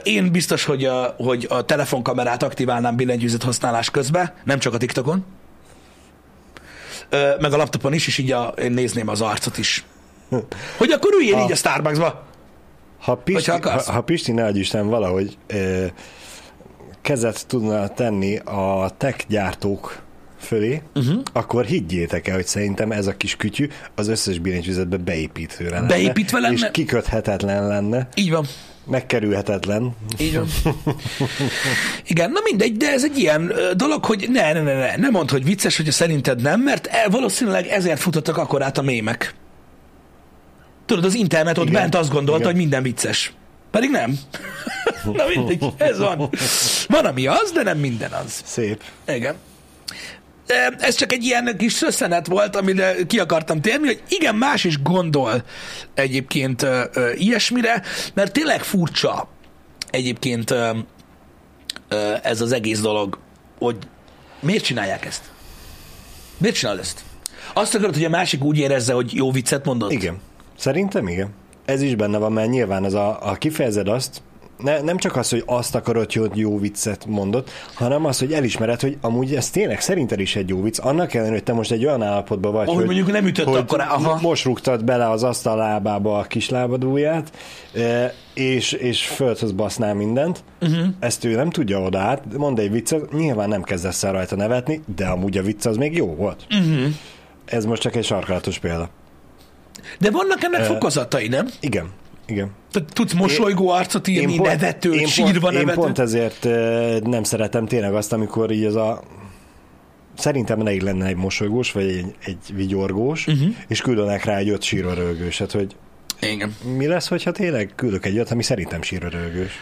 Én biztos, hogy a, hogy a telefonkamerát aktiválnám billentyűzet használás közben, nem csak a TikTokon. Meg a laptopon is, és így a, én nézném az arcot is. Hogy akkor üljél Ha- így a Starbucksba. Ha Pisti, ha, ha Pisti adj Isten valahogy ö, kezet tudna tenni a tech gyártók fölé, uh-huh. akkor higgyétek el, hogy szerintem ez a kis kütyű az összes billentyűzetbe beépítő lenne. Beépítve lenne? És kiköthetetlen lenne, Így van. megkerülhetetlen. Így van. Igen, na mindegy, de ez egy ilyen dolog, hogy ne, ne, ne, ne, ne mondd, hogy vicces, hogyha szerinted nem, mert el, valószínűleg ezért futottak akkor át a mémek. Tudod, az internet ott Igen. bent azt gondolta, Igen. hogy minden vicces. Pedig nem. na mindegy, ez van. Van, ami az, de nem minden az. Szép. Igen. Ez csak egy ilyen kis szösszenet volt, amire ki akartam térni, hogy igen, más is gondol egyébként ilyesmire, mert tényleg furcsa egyébként ez az egész dolog, hogy miért csinálják ezt? Miért csinálod ezt? Azt akarod, hogy a másik úgy érezze, hogy jó viccet mondott? Igen. Szerintem igen. Ez is benne van, mert nyilván az a, a kifejezed azt, ne, nem csak az, hogy azt akarod, hogy jó viccet mondott, hanem az, hogy elismered, hogy amúgy ez tényleg szerinted is egy jó vicc. Annak ellenére, hogy te most egy olyan állapotban vagy, Ahogy mondjuk nem ütött hogy akkor, aha. most rúgtad bele az asztal lábába a kis lábadóját, eh, és, és földhöz basznál mindent. Uh-huh. Ezt ő nem tudja oda át, mond egy viccet, nyilván nem kezdesz el rajta nevetni, de amúgy a vicc az még jó volt. Mhm. ez most csak egy sarkalatos példa. De vannak ennek Ö, fokozatai, nem? Igen, igen. Tehát tudsz mosolygó arcot írni, pont- nevetőt, én sírva pont, Én nevetőt. pont ezért nem szeretem tényleg azt, amikor így ez a szerintem elég lenne egy mosolygós, vagy egy, egy vigyorgós, uh-huh. és küldenek rá egy öt sírva rögőset, hogy Igen. mi lesz, hogyha tényleg küldök egy öt, ami szerintem sírva rögős.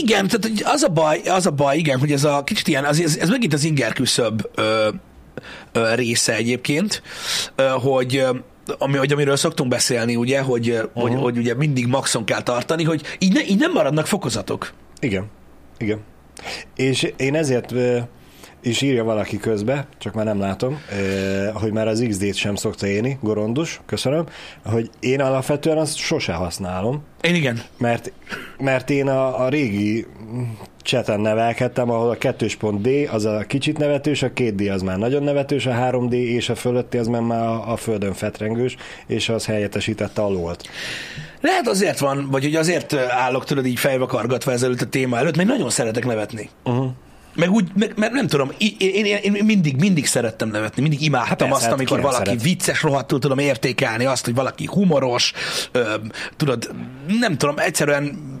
Igen, tehát az a baj, az a baj, igen, hogy ez a kicsit ilyen, az, ez, ez megint az inger küszöb ö, ö, része egyébként, ö, hogy ö, ami, hogy amiről szoktunk beszélni, ugye, hogy, uh-huh. hogy, hogy ugye mindig maxon kell tartani, hogy így, ne, így nem maradnak fokozatok. Igen, igen. És én ezért is írja valaki közbe, csak már nem látom, hogy már az XD-t sem szokta élni, gorondus, köszönöm, hogy én alapvetően azt sose használom, Én igen. mert, mert én a, a régi cseten nevelkedtem, ahol a 2.D az a kicsit nevetős, a 2D az már nagyon nevetős, a 3D és a fölötti az már a, a földön fetrengős, és az helyettesítette a lolt. Lehet azért van, vagy hogy azért állok tudod így fejbe kargatva ezelőtt a téma előtt, mert nagyon szeretek nevetni. Uh-huh. Meg úgy, meg, mert nem tudom, én, én, én mindig, mindig szerettem nevetni, mindig imádtam Hát azt, hát amikor ki nem valaki szeret. vicces, rohadtul tudom értékelni azt, hogy valaki humoros, ö, tudod, nem tudom, egyszerűen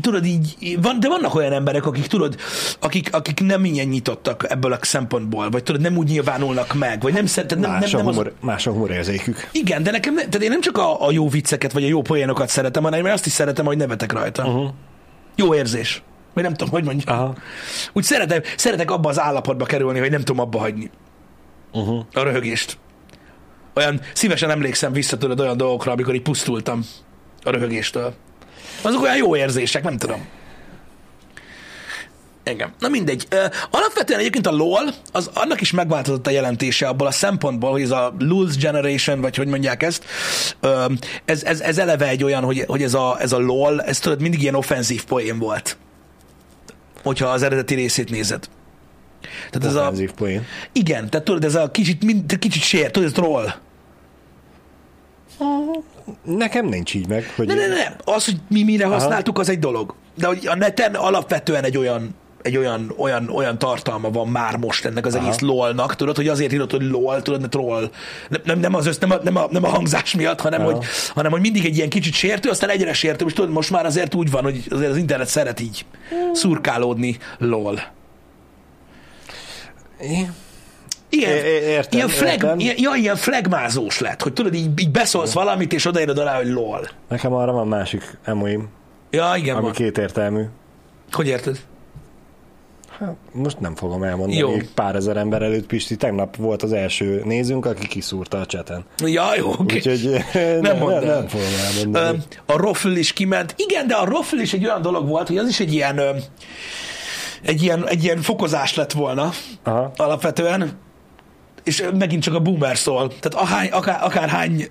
tudod így, van, de vannak olyan emberek, akik tudod, akik, akik nem ilyen nyitottak ebből a szempontból, vagy tudod, nem úgy nyilvánulnak meg, vagy nem szereted, nem, nem, Más, nem a az, humor, más a humorérzékük. igen, de nekem, ne, tehát én nem csak a, a jó vicceket, vagy a jó poénokat szeretem, hanem én azt is szeretem, hogy nevetek rajta. Uh-huh. Jó érzés. Vagy nem tudom, hogy mondjam. Aha. Úgy szeretem, szeretek abba az állapotba kerülni, hogy nem tudom abba hagyni Uh-huh. a röhögést. Olyan szívesen emlékszem vissza tudod olyan dolgokra, amikor így pusztultam a röhögéstől. Azok olyan jó érzések, nem tudom. Igen. Na mindegy. Alapvetően egyébként a LOL, az annak is megváltozott a jelentése abból a szempontból, hogy ez a Lulz Generation, vagy hogy mondják ezt, ez, ez, ez eleve egy olyan, hogy, hogy ez, a, ez a LOL, ez tudod, mindig ilyen offenzív poén volt. Hogyha az eredeti részét nézed. Tehát ez a, poén. igen, tehát tudod, ez a kicsit, mind, kicsit sér, tudod, ez troll. Nekem nincs így meg, hogy Ne, ne, ne, az, hogy mi mire használtuk, az egy dolog. De hogy a neten alapvetően egy olyan egy olyan, olyan, olyan tartalma van már most ennek az Aha. egész LOL-nak, tudod, hogy azért írod, hogy LOL, tudod, ne troll. Nem, nem, nem, az össz, nem, a, nem, a, nem a hangzás miatt, hanem Aha. hogy, hanem hogy mindig egy ilyen kicsit sértő, aztán egyre sértő, és tudod, most már azért úgy van, hogy azért az internet szeret így szurkálódni LOL. É- é- értem, ilyen, flag, értem. ilyen, ja, ilyen flagmázós lett, hogy tudod, így, így beszólsz valamit, és odaírod alá, hogy LOL. Nekem arra van másik emoim, Ja, igen, ami van. kétértelmű. Hogy érted? Hát, most nem fogom elmondani. Jó. Pár ezer ember előtt, Pisti, tegnap volt az első nézőnk, aki kiszúrta a cseten. Ja, jó, oké. Úgyhogy Nem nem, nem, el. nem fogom elmondani. A Roffl is kiment. Igen, de a Roffl is egy olyan dolog volt, hogy az is egy ilyen, egy ilyen, egy ilyen fokozás lett volna Aha. alapvetően, és megint csak a boomer szól. Tehát ahány, akár, akár hány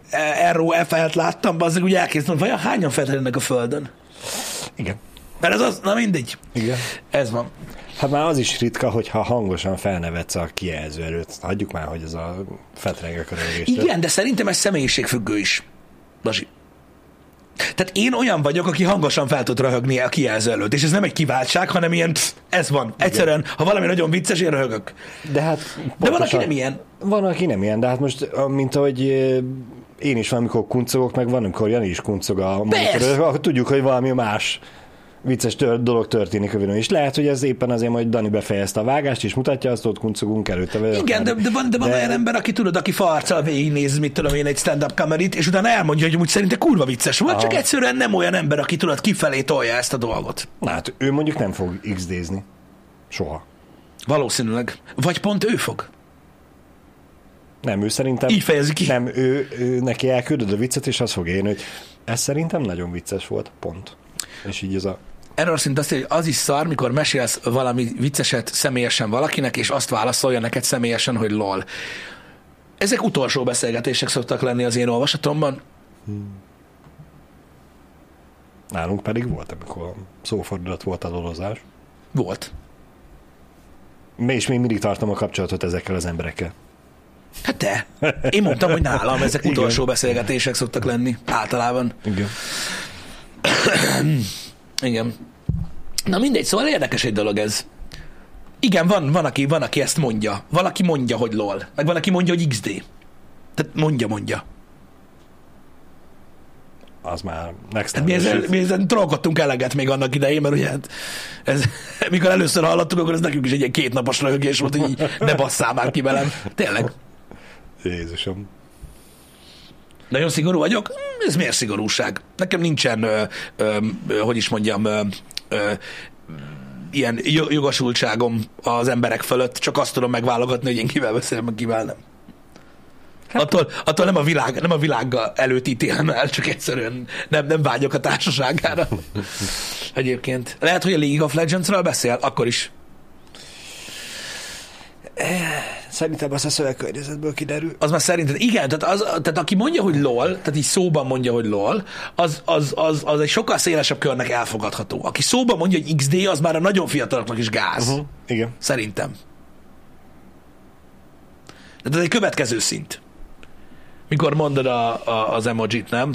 Arrow FL-t láttam, azért úgy elkészítem, vajon hányan feltelnek a földön? Igen. Mert ez az, na mindegy. Igen. Ez van. Hát már az is ritka, hogyha hangosan felnevetsz a kijelző előtt. Hagyjuk már, hogy ez a fetreng a. Igen, de szerintem ez személyiségfüggő is. Lasi. Tehát én olyan vagyok, aki hangosan fel tud röhögni a kijelző előtt, és ez nem egy kiváltság, hanem ilyen, psz, ez van. Egyszerűen, ha valami nagyon vicces, én röhögök. De hát De van, aki nem ilyen. Van, aki nem ilyen, de hát most, mint ahogy én is valamikor kuncogok, meg van, amikor Jani is kuncog a monitorról, akkor tudjuk, hogy valami más vicces tör- dolog történik a videón. És lehet, hogy ez éppen azért, hogy Dani befejezte a vágást, és mutatja azt, ott kuncogunk előtte. vagy Igen, de, de van, de van De- olyan ember, aki tudod, aki farccal végignéz, mit tudom én, egy stand-up kamerit, és utána elmondja, hogy úgy szerinte kurva vicces volt, csak egyszerűen nem olyan ember, aki tudod, kifelé tolja ezt a dolgot. Na hát ő mondjuk nem fog XD-zni. Soha. Valószínűleg. Vagy pont ő fog. Nem, ő szerintem... Így fejezi ki. Nem, ő, ő neki elküldöd a viccet, és azt fog érni, hogy ez szerintem nagyon vicces volt, pont. És így ez a... Erről szint azt, hogy az is szar, mikor mesélsz valami vicceset személyesen valakinek, és azt válaszolja neked személyesen, hogy lol. Ezek utolsó beszélgetések szoktak lenni az én olvasatomban. Nálunk pedig volt, amikor szófordulat volt a dolozás. Volt. És még mindig tartom a kapcsolatot ezekkel az emberekkel. Hát te. Én mondtam, hogy nálam ezek Igen. utolsó beszélgetések szoktak lenni. Általában. Igen. Igen. Na mindegy, szóval érdekes egy dolog ez. Igen, van, van, aki, van, aki ezt mondja. Valaki mondja, hogy lol. Meg van, aki mondja, hogy XD. Tehát mondja, mondja. Az már next Hát mi ezen, mi ezen trollkodtunk eleget még annak idején, mert ugye hát ez, mikor először hallottuk, akkor ez nekünk is egy ilyen kétnapos röhögés volt, hogy így ne basszál már ki velem. Tényleg. Jézusom. Nagyon szigorú vagyok? Hm, Ez miért szigorúság? Nekem nincsen, ö, ö, hogy is mondjam, ö, ö, ilyen jo- jogosultságom az emberek fölött, csak azt tudom megválogatni, hogy én kivel beszélem, meg kivel nem. Hát, attól, attól nem a világ, nem a világgal előtt ítélem el, csak egyszerűen nem, nem vágyok a társaságára. Egyébként. Lehet, hogy a League of Legends-ről beszél, akkor is. Szerintem az a szövegkörnyezetből kiderül. Az már szerinted, igen, tehát, az, tehát aki mondja, hogy lol, tehát így szóban mondja, hogy lol, az, az, az, az egy sokkal szélesebb körnek elfogadható. Aki szóban mondja, hogy XD, az már a nagyon fiataloknak is gáz. Uh-huh. Igen. Szerintem. De ez egy következő szint. Mikor mondod a, a, az emojit, nem?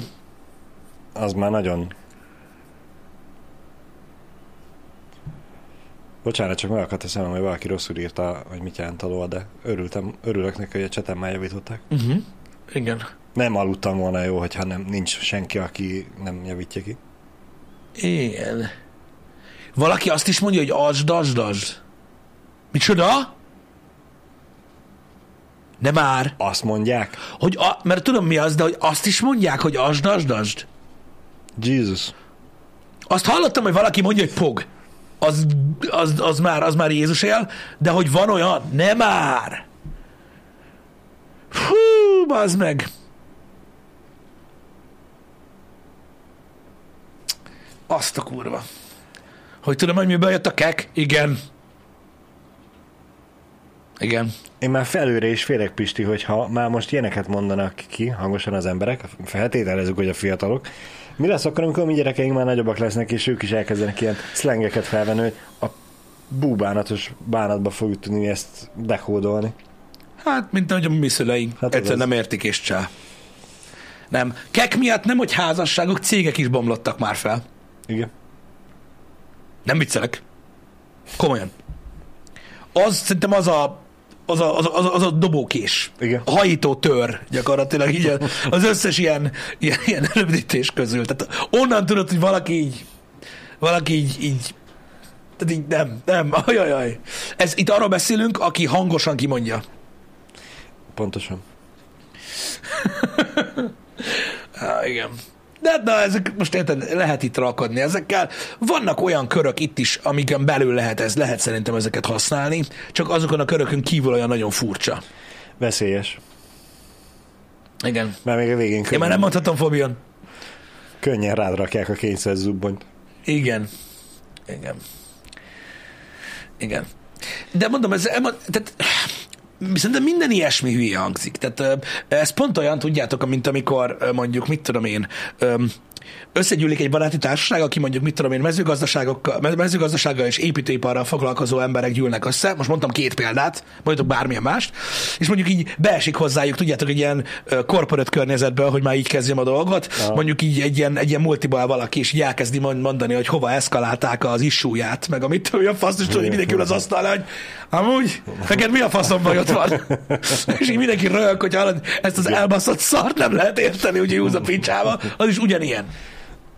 Az már nagyon... Bocsánat, csak megakadt eszembe, hogy valaki rosszul írta, hogy mit jelent a lol, de örültem, örülök neki, hogy a cseten már javították. Uh-huh. Igen. Nem aludtam volna jó, hogyha nem, nincs senki, aki nem javítja ki. Igen. Valaki azt is mondja, hogy asd, asd, asd. Micsoda? De már. Azt mondják? Hogy a, mert tudom mi az, de hogy azt is mondják, hogy asd, asd, asd. Jesus. Azt hallottam, hogy valaki mondja, hogy pog. Az, az, az, már, az már Jézus él, de hogy van olyan, nem már. Hú, bazd meg. Azt a kurva. Hogy tudom, hogy miből jött a kek? Igen. Igen. Én már felőre is félek, Pisti, hogyha már most ilyeneket mondanak ki hangosan az emberek, feltételezzük, hogy a fiatalok, mi lesz akkor, amikor mi gyerekeink már nagyobbak lesznek, és ők is elkezdenek ilyen szlengeket felvenni, hogy a búbánatos bánatba fogjuk tudni ezt dekódolni. Hát, mint ahogy a mi szüleink. Hát az Egyszer az. nem értik és csá. Nem. Kek miatt nem, hogy házasságok, cégek is bomlottak már fel. Igen. Nem viccelek. Komolyan. Az szerintem az a az a, az, a, az, a, az a dobókés. Igen. A hajító tör gyakorlatilag így az összes ilyen, ilyen, ilyen rövidítés közül. Tehát onnan tudod, hogy valaki így valaki így, így tehát így nem, nem, ajajaj. Ez, itt arról beszélünk, aki hangosan kimondja. Pontosan. Há, igen. De hát, na, ezek most érted, lehet itt rakodni ezekkel. Vannak olyan körök itt is, amiken belül lehet ez, lehet szerintem ezeket használni, csak azokon a körökön kívül olyan nagyon furcsa. Veszélyes. Igen. Mert még a végén Én már könnyen, nem mondhatom, Fabian. könnyen rád rakják a kényszer zubbonyt. Igen. Igen. Igen. De mondom, ez, tehát, szerintem minden ilyesmi hülye hangzik. Tehát ez pont olyan, tudjátok, mint amikor mondjuk, mit tudom én, összegyűlik egy baráti társaság, aki mondjuk, mit tudom én, mezőgazdaságokkal, me- mezőgazdasággal és építőiparral foglalkozó emberek gyűlnek össze, most mondtam két példát, mondjuk bármilyen mást, és mondjuk így beesik hozzájuk, tudjátok, egy ilyen ö, corporate környezetből, hogy már így kezdjem a dolgot, Aha. mondjuk így egy ilyen, egy ilyen multiból valaki, és így elkezdi mond- mondani, hogy hova eszkalálták az issúját, meg amit tudom, a fasz, és tudod, mindenki ül az asztalra, hogy amúgy, neked mi a faszom bajod van? és így mindenki röhög, hogy ezt az elbaszott szart nem lehet érteni, úgyhogy húz a picsába, az is ugyanilyen.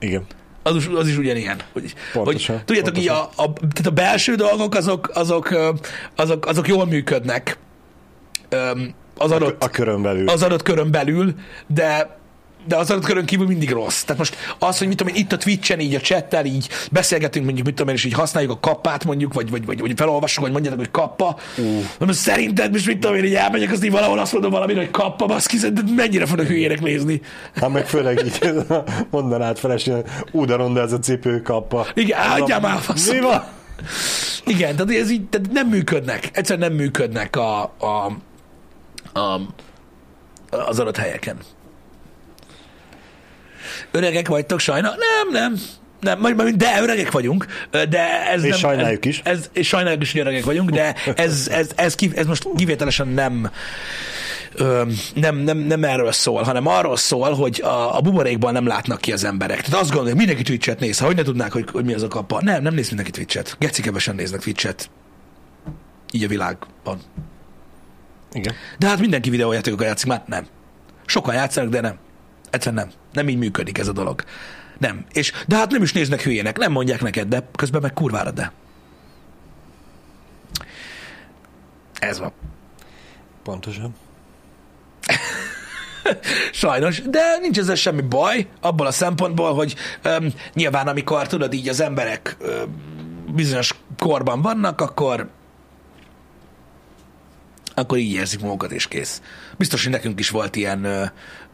Igen. Az is, az is ugyanilyen. Hogy, Pontosan, hogy tudjátok, így a, a, tehát a belső dolgok azok, azok, azok, azok jól működnek az adott, A körön belül. az adott körön belül, de de az adott körön kívül mindig rossz. Tehát most az, hogy mit tudom én, itt a Twitch-en így a chattel így beszélgetünk, mondjuk mit tudom én, és így használjuk a kappát mondjuk, vagy, vagy, vagy, vagy felolvassuk, vagy mondjátok, hogy kappa. Uh. Szerinted most mit tudom én, így elmegyek, azt így valahol azt mondom valamire, hogy kappa, baszki, szerinted mennyire fognak hülyének nézni. Hát meg főleg így mondanád felesni, udaron, de ez a cipő kappa. Igen, hagyjál már a Mi faszom. van? Igen, tehát ez így tehát nem működnek. Egyszerűen nem működnek a, a, a, az adott helyeken. Öregek vagytok sajna? Nem, nem. Nem, majd, majd, de öregek vagyunk, de ez És nem... sajnáljuk ez, is. Ez, és sajnáljuk is, hogy öregek vagyunk, de ez, ez, ez, ki, ez most kivételesen nem, nem, nem, nem erről szól, hanem arról szól, hogy a, a buborékban nem látnak ki az emberek. Tehát azt gondolják, mindenki Twitch-et néz, ha hogy ne tudnák, hogy, hogy mi az a kappa. Nem, nem néz mindenki Twitch-et. Geci kevesen néznek Twitch-et. Így a világban. Igen. De hát mindenki videójátékokkal játszik, már nem. Sokan játszanak, de nem. Egyszerűen nem. Nem így működik ez a dolog. Nem. És, de hát nem is néznek hülyének, nem mondják neked, de közben meg kurvára de. Ez van. Pontosan. Sajnos, de nincs ezzel semmi baj, abból a szempontból, hogy öm, nyilván amikor tudod így az emberek öm, bizonyos korban vannak, akkor akkor így érzik magukat, és kész. Biztos, hogy nekünk is volt ilyen, ö,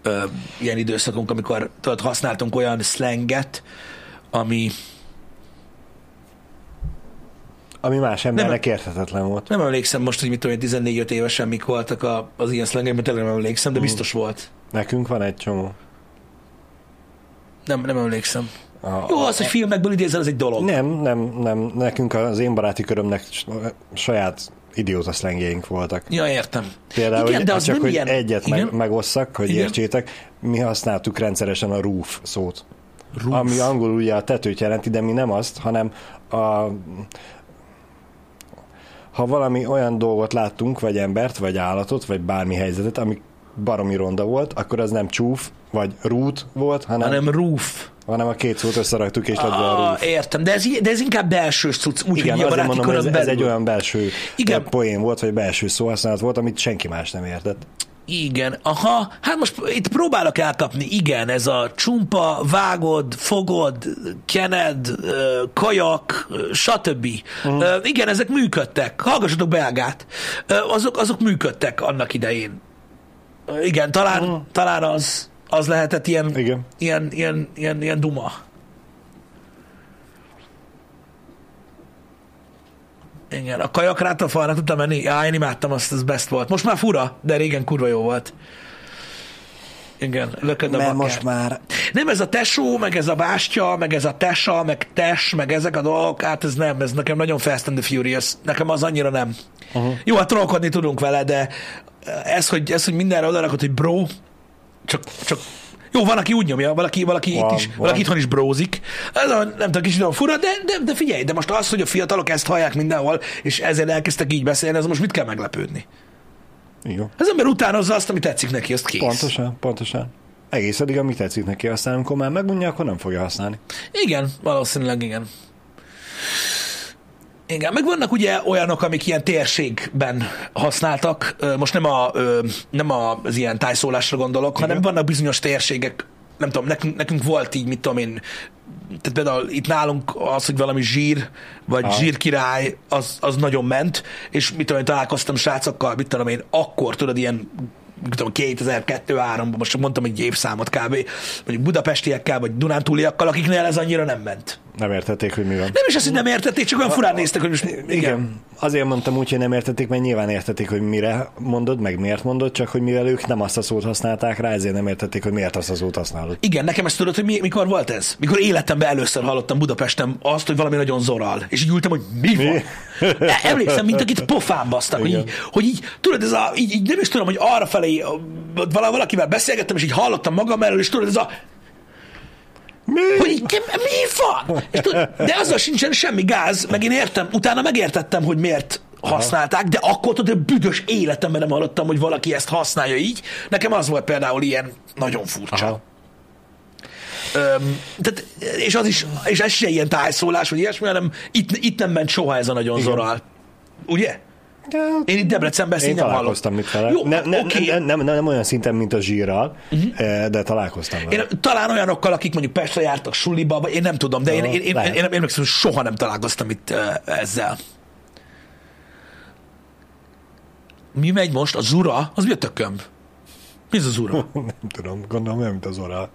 ö, ilyen időszakunk, amikor tudod, használtunk olyan slanget, ami Ami más embernek érthetetlen volt. nem emlékszem most, hogy mit tudom, én, 14 évesen mik voltak a, az ilyen slangeim, mert nem emlékszem, de Mm. biztos volt. Nekünk van egy csomó. Nem, nem emlékszem. A, Jó, az, hogy filmekből idézel, az egy dolog. Nem, nem, nem. Nekünk az én baráti körömnek saját idióta szlengjeink voltak. Ja, értem. Például, Igen, hogy de az csak nem hogy ilyen- egyet Igen. meg, megosszak, hogy Igen. értsétek, mi használtuk rendszeresen a roof szót. Roof. Ami angolul ugye a tetőt jelenti, de mi nem azt, hanem a ha valami olyan dolgot láttunk, vagy embert, vagy állatot, vagy bármi helyzetet, ami baromi ronda volt, akkor az nem csúf, vagy rút volt, hanem, hanem, hanem roof. Hanem a két szót összeraktuk, és lett a Ah, értem, de ez, de ez inkább belső cucc, úgyhogy Igen, így a baráti mondom, hogy ez, ez egy olyan belső Igen. poén volt, vagy belső szóhasználat volt, amit senki más nem értett. Igen, aha, hát most itt próbálok elkapni, igen, ez a csumpa, vágod, fogod, kened, kajak, stb. Uh-huh. Igen, ezek működtek. Hallgassatok belgát. Azok, azok működtek annak idején. Igen, talán, uh-huh. talán az, az lehetett ilyen, Igen. ilyen, ilyen, ilyen, ilyen duma. Igen, a kajakrát a falra tudtam menni. Já, én imádtam azt, az best volt. Most már fura, de régen kurva jó volt. Igen, lököd a Mert most már Nem ez a tesó, meg ez a bástya, meg ez a tesa, meg tes, meg ezek a dolgok, hát ez nem, ez nekem nagyon Fast and the Furious. Nekem az annyira nem. Uh-huh. Jó, hát trollkodni tudunk vele, de ez, hogy, ez, hogy mindenre odarakod, hogy bro, csak, csak jó, van, aki úgy nyomja, valaki, valaki Van, itt is, van. valaki itthon is brózik. Ez a, nem tudom, kicsit olyan fura, de, de, de figyelj, de most az, hogy a fiatalok ezt hallják mindenhol, és ezért elkezdtek így beszélni, ez most mit kell meglepődni? jó. Az ember utánozza azt, ami tetszik neki, azt kész. Pontosan, pontosan. Egész addig, ami tetszik neki, aztán amikor már megunja, akkor nem fogja használni. Igen, valószínűleg igen. Igen, meg vannak ugye olyanok, amik ilyen térségben használtak. Most nem, a, nem az ilyen tájszólásra gondolok, Igen. hanem vannak bizonyos térségek, nem tudom, nekünk, nekünk volt így, mit tudom én, tehát például itt nálunk az, hogy valami zsír, vagy Aha. zsírkirály, az, az nagyon ment, és mit tudom én, találkoztam srácokkal, mit tudom én, akkor tudod, ilyen mit tudom, 2002-3-ban, most csak mondtam egy évszámot kb. Mondjuk budapestiekkel, vagy dunántúliakkal, akiknél ez annyira nem ment. Nem értették, hogy mi van. Nem is azt, hogy nem értették, csak olyan furán néztek, hogy most igen. Igen. Azért mondtam úgy, hogy nem értették, mert nyilván értették, hogy mire mondod, meg miért mondod, csak hogy mivel ők nem azt a szót használták rá, ezért nem értették, hogy miért azt a szót használod. Igen, nekem ezt tudod, hogy mi, mikor volt ez? Mikor életemben először hallottam Budapesten azt, hogy valami nagyon zoral. És így ültem, hogy mi van? Mi? E- Emlékszem, mint akit pofán basztak, hogy Igen. így, hogy így, tudod, ez a, így, így nem is tudom, hogy arra felé vala- valakivel beszélgettem, és így hallottam magam elől, és tudod, ez a, Mi? hogy így, mi van? És tudod, de azzal sincsen semmi gáz, meg én értem, utána megértettem, hogy miért használták, de akkor tudod, büdös életemben nem hallottam, hogy valaki ezt használja így. Nekem az volt például ilyen nagyon furcsa. Aha. Öm, tehát, és az is, és ez se ilyen tájszólás, vagy ilyesmi, hanem itt, itt nem ment soha ez a nagyon Igen. zorál. Ugye? Én itt Debrecenben ezt Én nem találkoztam hallottam. mit vele. Jó, ne, ne, oké. nem, nem, nem, nem olyan szinten, mint a zsírral, uh-huh. de találkoztam vele. Én talán olyanokkal, akik mondjuk Pestre jártak suliba, vagy én nem tudom, de én, én, én, én, én, én emlékszem, hogy soha nem találkoztam itt uh, ezzel. Mi megy most? A zura? Az mi a tököm? Mi ez a zura? nem tudom, gondolom olyan, mint az orál.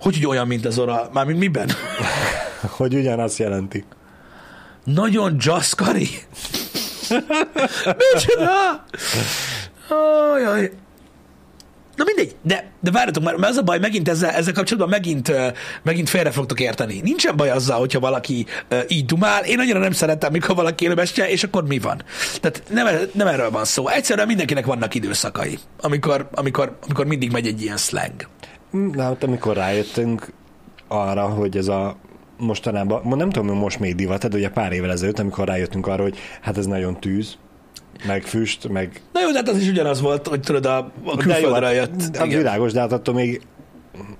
Hogy, hogy olyan, mint az ora? Mármint miben? Hogy ugyanazt jelenti. Nagyon jazzkari. Micsoda? Ajaj. Na mindegy, de, de várjatok mert az a baj, megint ezzel, ezzel kapcsolatban megint, megint félre fogtok érteni. Nincsen baj azzal, hogyha valaki így dumál. Én annyira nem szeretem, mikor valaki élőmestje, és akkor mi van? Tehát nem, nem erről van szó. Egyszerűen mindenkinek vannak időszakai, amikor, amikor, amikor mindig megy egy ilyen slang. De hát amikor rájöttünk arra, hogy ez a mostanában, mo- nem tudom, hogy most még divat, de ugye pár évvel ezelőtt, amikor rájöttünk arra, hogy hát ez nagyon tűz, meg füst, meg... Na jó, de hát az is ugyanaz volt, hogy tudod, a, a De jó, külföldre hát, jött. hát világos, de hát attól még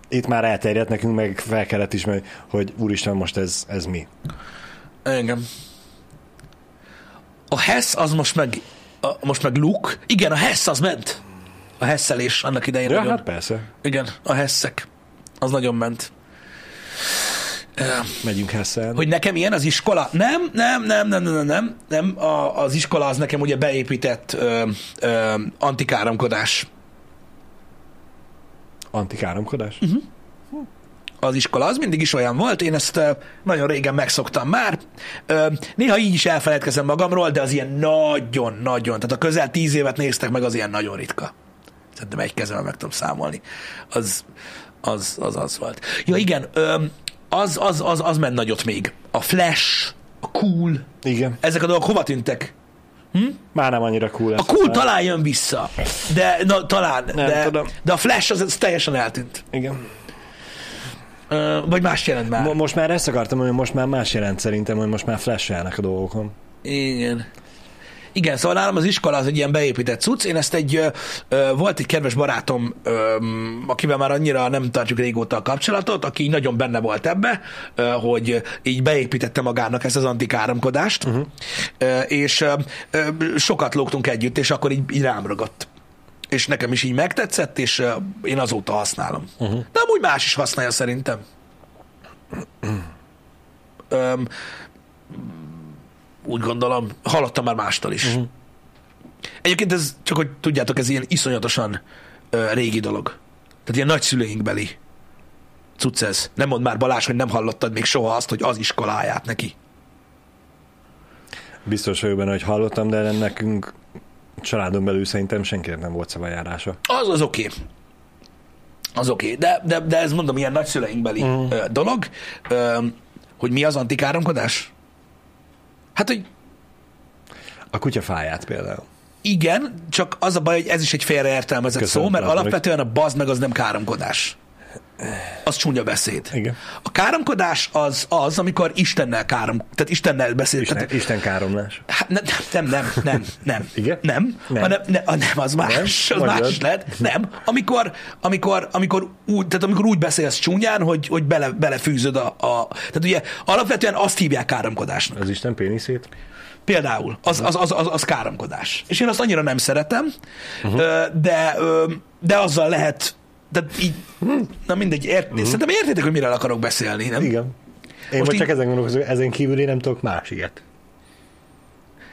itt már elterjedt nekünk, meg fel kellett ismerni, hogy úristen, most ez, ez mi. Igen. A Hess az most meg, a, most meg Luke. Igen, a Hess az ment. A hesszelés annak idején. Ja, nagyon. hát persze. Igen, a Hessek. Az nagyon ment. Megyünk Hessel. Hogy nekem ilyen az iskola? Nem, nem, nem, nem, nem, nem, nem. A, az iskola az nekem ugye beépített ö, ö, antikáromkodás. Antikáromkodás? Mhm. Uh-huh. az iskola, az mindig is olyan volt, én ezt ö, nagyon régen megszoktam már. Ö, Néha így is elfeledkezem magamról, de az ilyen nagyon-nagyon, tehát a közel tíz évet néztek meg, az ilyen nagyon ritka. Szerintem egy kezemben meg tudom számolni. Az az, az, az volt. Ja igen, ö, az, az, az, az ment nagyot még. A Flash, a Cool, Igen. ezek a dolgok hova tűntek? Már nem annyira cool. A. Cool talán jön vissza, de na, talán, Nem de, tudom. de a Flash az, az teljesen eltűnt. Igen. Ö, Vagy más jelent már. Mo- most már ezt akartam, hogy most már más jelent szerintem, hogy most már flashelnek a dolgokon. Igen. Igen, szóval nálam az iskola az egy ilyen beépített cucc. Én ezt egy, ö, volt egy kedves barátom, ö, akivel már annyira nem tartjuk régóta a kapcsolatot, aki így nagyon benne volt ebbe, ö, hogy így beépítette magának ezt az antikáromkodást, uh-huh. ö, és ö, ö, sokat lógtunk együtt, és akkor így, így rám ragadt. És nekem is így megtetszett, és ö, én azóta használom. Uh-huh. De amúgy más is használja szerintem. Öm, úgy gondolom, hallottam már mástól is. Uh-huh. Egyébként ez, csak hogy tudjátok, ez ilyen iszonyatosan ö, régi dolog. Tehát ilyen nagyszüleinkbeli cucc ez. Nem mond már Balázs, hogy nem hallottad még soha azt, hogy az iskoláját neki. Biztos vagyok benne, hogy hallottam, de nekünk családon belül szerintem senkinek nem volt szavajárása. Az az oké. Okay. Az oké. Okay. De, de, de ez mondom, ilyen nagyszüleinkbeli uh-huh. ö, dolog, hogy mi az antikáromkodás? Hát, hogy A kutyafáját például. Igen, csak az a baj, hogy ez is egy félreértelmezett Köszönöm, szó, mert alapvetően a bazd meg az nem káromkodás. Az csúnya beszéd. Igen. A káromkodás az az, amikor Istennel károm, tehát Istennel beszél. Isten, Tehát, Isten káromlás. hát nem, nem, nem, nem, nem. Igen? Nem, Nem. Hanem, ne, a nem, az más, Nem? az Mondjad. más lehet. Nem, amikor, amikor, amikor, úgy, tehát amikor úgy beszélsz csúnyán, hogy, hogy bele, belefűzöd a, a, tehát ugye alapvetően azt hívják káromkodásnak. Az Isten péniszét? Például, az, az, az, az, az káromkodás. És én azt annyira nem szeretem, uh-huh. de, de azzal lehet, de így, na mindegy, ért, uh-huh. szerintem értitek, hogy miről akarok beszélni, nem? Igen. Én Most csak így- ezen gondolkozom, ezen kívül én nem tudok más ilyet.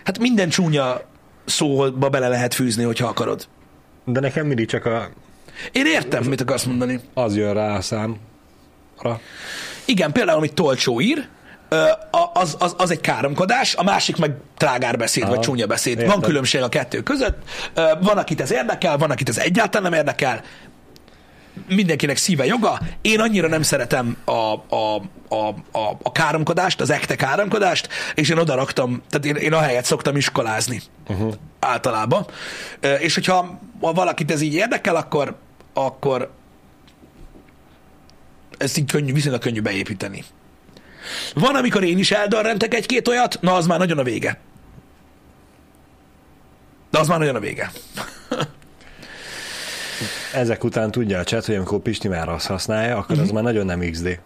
Hát minden csúnya szóba bele lehet fűzni, hogyha akarod. De nekem mindig csak a, Én értem, mit akarsz mondani. az jön rá a számra. Igen, például, amit Tolcsó ír, az, az, az egy káromkodás, a másik meg trágárbeszéd, Aha, vagy csúnya beszéd. Van értem. különbség a kettő között. Van, akit ez érdekel, van, akit ez egyáltalán nem érdekel. Mindenkinek szíve joga. Én annyira nem szeretem a, a, a, a, a káromkodást, az ekte káromkodást, és én oda raktam, tehát én, én ahelyett szoktam iskolázni uh-huh. általában. És hogyha ha valakit ez így érdekel, akkor, akkor ezt így könnyű, viszonylag könnyű beépíteni. Van, amikor én is eldarrentek egy-két olyat, na az már nagyon a vége. De az már nagyon a vége. Ezek után tudja a chat, hogy amikor Pisti már azt használja, akkor Mhm. az már nagyon nem XD.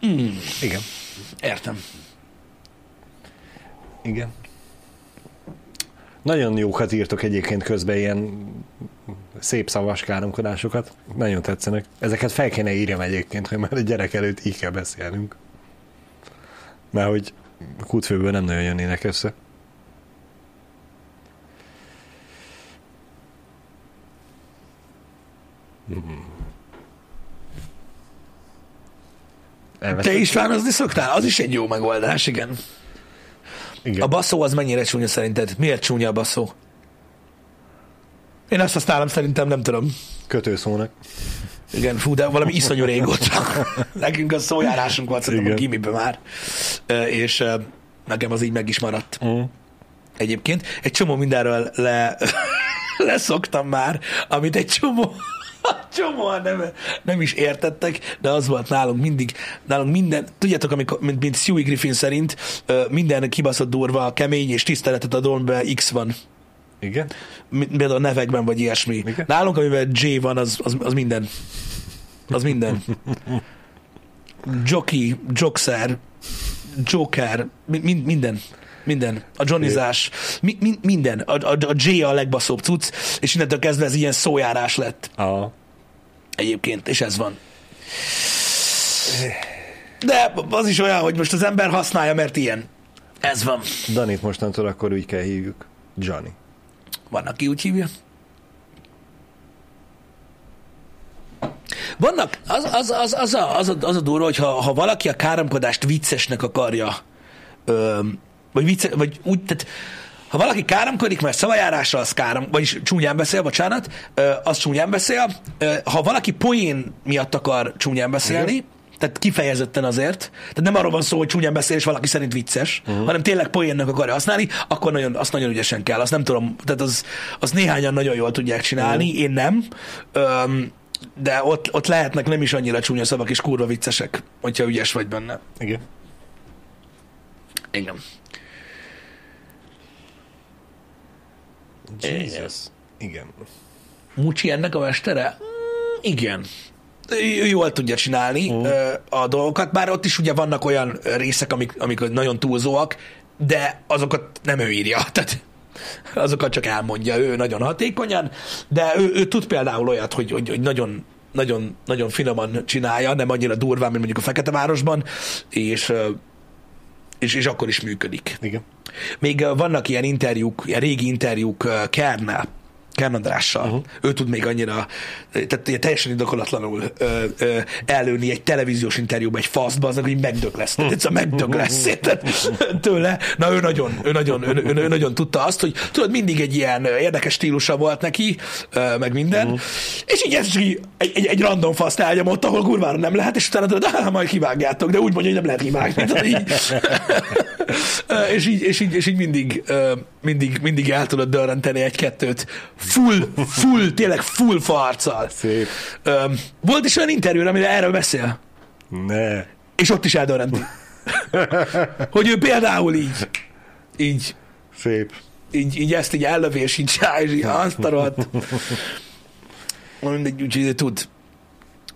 Hmm, Igen. értem. Igen. Nagyon jókat írtok egyébként közben ilyen szép szavas káromkodásokat. Nagyon tetszenek. Ezeket fel kéne írjam egyébként, hogy már a gyerek előtt így kell beszélnünk. Mert hogy kútfőből nem nagyon jönnének össze. Te is fánozni szoktál? Az is egy jó megoldás, igen. Igen. A baszó az mennyire csúnya szerinted? Miért csúnya a baszó? Én azt használom, szerintem nem tudom. Kötőszónak. Igen, fú, de valami iszonyú régóta. Nekünk a szójárásunk volt, szerintem a gimiben már. És nekem az így meg is maradt. Mm. Egyébként egy csomó mindenről le, leszoktam már, amit egy csomó, csomóan nem, nem is értettek, de az volt nálunk mindig, nálunk minden, tudjátok, amikor, mint, mint Stewie Griffin szerint, minden kibaszott durva, kemény és tiszteletet adom be X van. Igen? Például a nevekben, vagy ilyesmi. Igen. Nálunk, amivel J van, az, az, az minden. Az minden. Jockey, Joxer, Joker, mi, minden. Minden. A Johnnyzás, mi, mi, minden. A, a, a J a legbaszóbb cucc, és innentől kezdve ez ilyen szójárás lett A, egyébként, és ez van. De az is olyan, hogy most az ember használja, mert ilyen. Ez van. Danit mostantól akkor úgy kell hívjuk. Johnny. Van, aki úgy hívja. Vannak, az, az, az, az, a, az, a, az a durva, hogy ha, ha valaki a káromkodást viccesnek akarja, ö, vagy, vicce, vagy úgy, tehát ha valaki káromkodik, mert szavajárással az károm, vagyis csúnyán beszél, bocsánat, az csúnyán beszél. Ha valaki poén miatt akar csúnyán beszélni, Igen. tehát kifejezetten azért, tehát nem arról van szó, hogy csúnyán beszél, és valaki szerint vicces, uh-huh. hanem tényleg poénnak akarja használni, akkor nagyon, azt nagyon ügyesen kell. Azt nem tudom, tehát az, az néhányan nagyon jól tudják csinálni, uh-huh. én nem. Öm, de ott, ott lehetnek nem is annyira csúnya szavak és kurva viccesek, hogyha ügyes vagy benne. Igen. Igen. Jesus. Igen. Mucsi ennek a mestere? Mm, Igen. Ő jól tudja csinálni uh. a dolgokat, bár ott is ugye vannak olyan részek, amik, amik nagyon túlzóak, de azokat nem ő írja, tehát azokat csak elmondja ő nagyon hatékonyan, de ő, ő tud például olyat, hogy, hogy, hogy nagyon, nagyon, nagyon finoman csinálja, nem annyira durván, mint mondjuk a Fekete Városban, és, és, és akkor is működik. Igen. Még vannak ilyen interjúk, ilyen régi interjúk Kernnel, Kern Andrással. Uh-huh. Ő tud még annyira, tehát ilyen teljesen indokolatlanul ö, ö, előni egy televíziós interjúba egy faszba, aznak, hogy megdög lesz. Tehát egyszerűen megdög lesz érted? tőle. Na ő nagyon, ő nagyon, ő, ő, ő nagyon tudta azt, hogy tudod, mindig egy ilyen érdekes stílusa volt neki, ö, meg minden, uh-huh. és így ez egy, egy, egy random faszt elnyomott, ahol kurvára nem lehet, és utána tudod, ah, majd kivágjátok, de úgy mondja, hogy nem lehet kivágni. Tudod, így. És, így, és, így, és így mindig, mindig, mindig el tudod dörrenteni egy-kettőt full, full, tényleg full farccal. Szép. Ö, volt is olyan interjú, amire erről beszél, Ne. és ott is eldörrenti. hogy ő például így, így, Szép. így, így ezt így ellövi, és így csinálja, és így azt a rohadt. Mindegy, úgyhogy tud.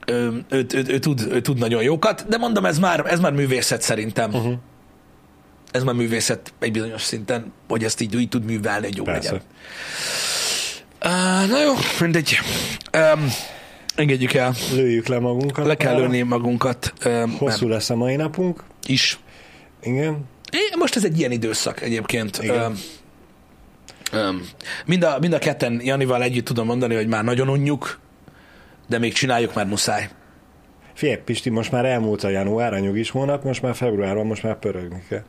Ő, ő, ő, ő, tud, ő tud nagyon jókat, de mondom, ez már, ez már művészet szerintem. Uh-huh. Ez már művészet egy bizonyos szinten, hogy ezt így, így tud művelni, hogy jó legyen. Uh, na jó, mindegy. Um, engedjük el. Lőjük le magunkat. Le kell lőni magunkat. Um, Hosszú lesz a mai napunk. is. Igen. É, most ez egy ilyen időszak egyébként. Igen. Öm, öm, mind, a, mind a ketten Janival együtt tudom mondani, hogy már nagyon unjuk, de még csináljuk, mert muszáj. Figyelj, Pisti, most már elmúlt a január, a nyugis hónap, most már februárban, most már pörögni kell.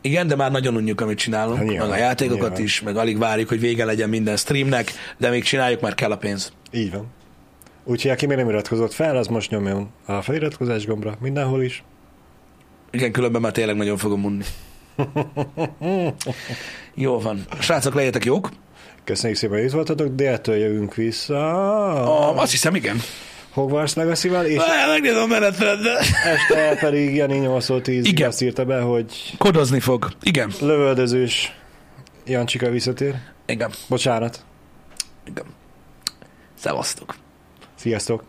Igen, de már nagyon unjuk, amit csinálunk, Hát meg nyilván, a játékokat nyilván. is, meg alig várjuk, hogy vége legyen minden streamnek, de még csináljuk, mert kell a pénz. Így van. Úgyhogy aki még nem iratkozott fel, az most nyomjon a feliratkozás gombra, mindenhol is. Igen, különben már tényleg nagyon fogom unni. Jó van. Srácok, legyetek jók. Köszönjük szépen, hogy itt voltatok, déltől jövünk vissza A, azt hiszem, igen. Hogwarts Legacy-val, és Megnézem a menetrendet. este pedig Jani 8 10 Igen. azt írta be, hogy Kodozni fog. Igen. lövöldözős Jancsika visszatér. Igen. Bocsánat. Igen. Szevasztok. Sziasztok!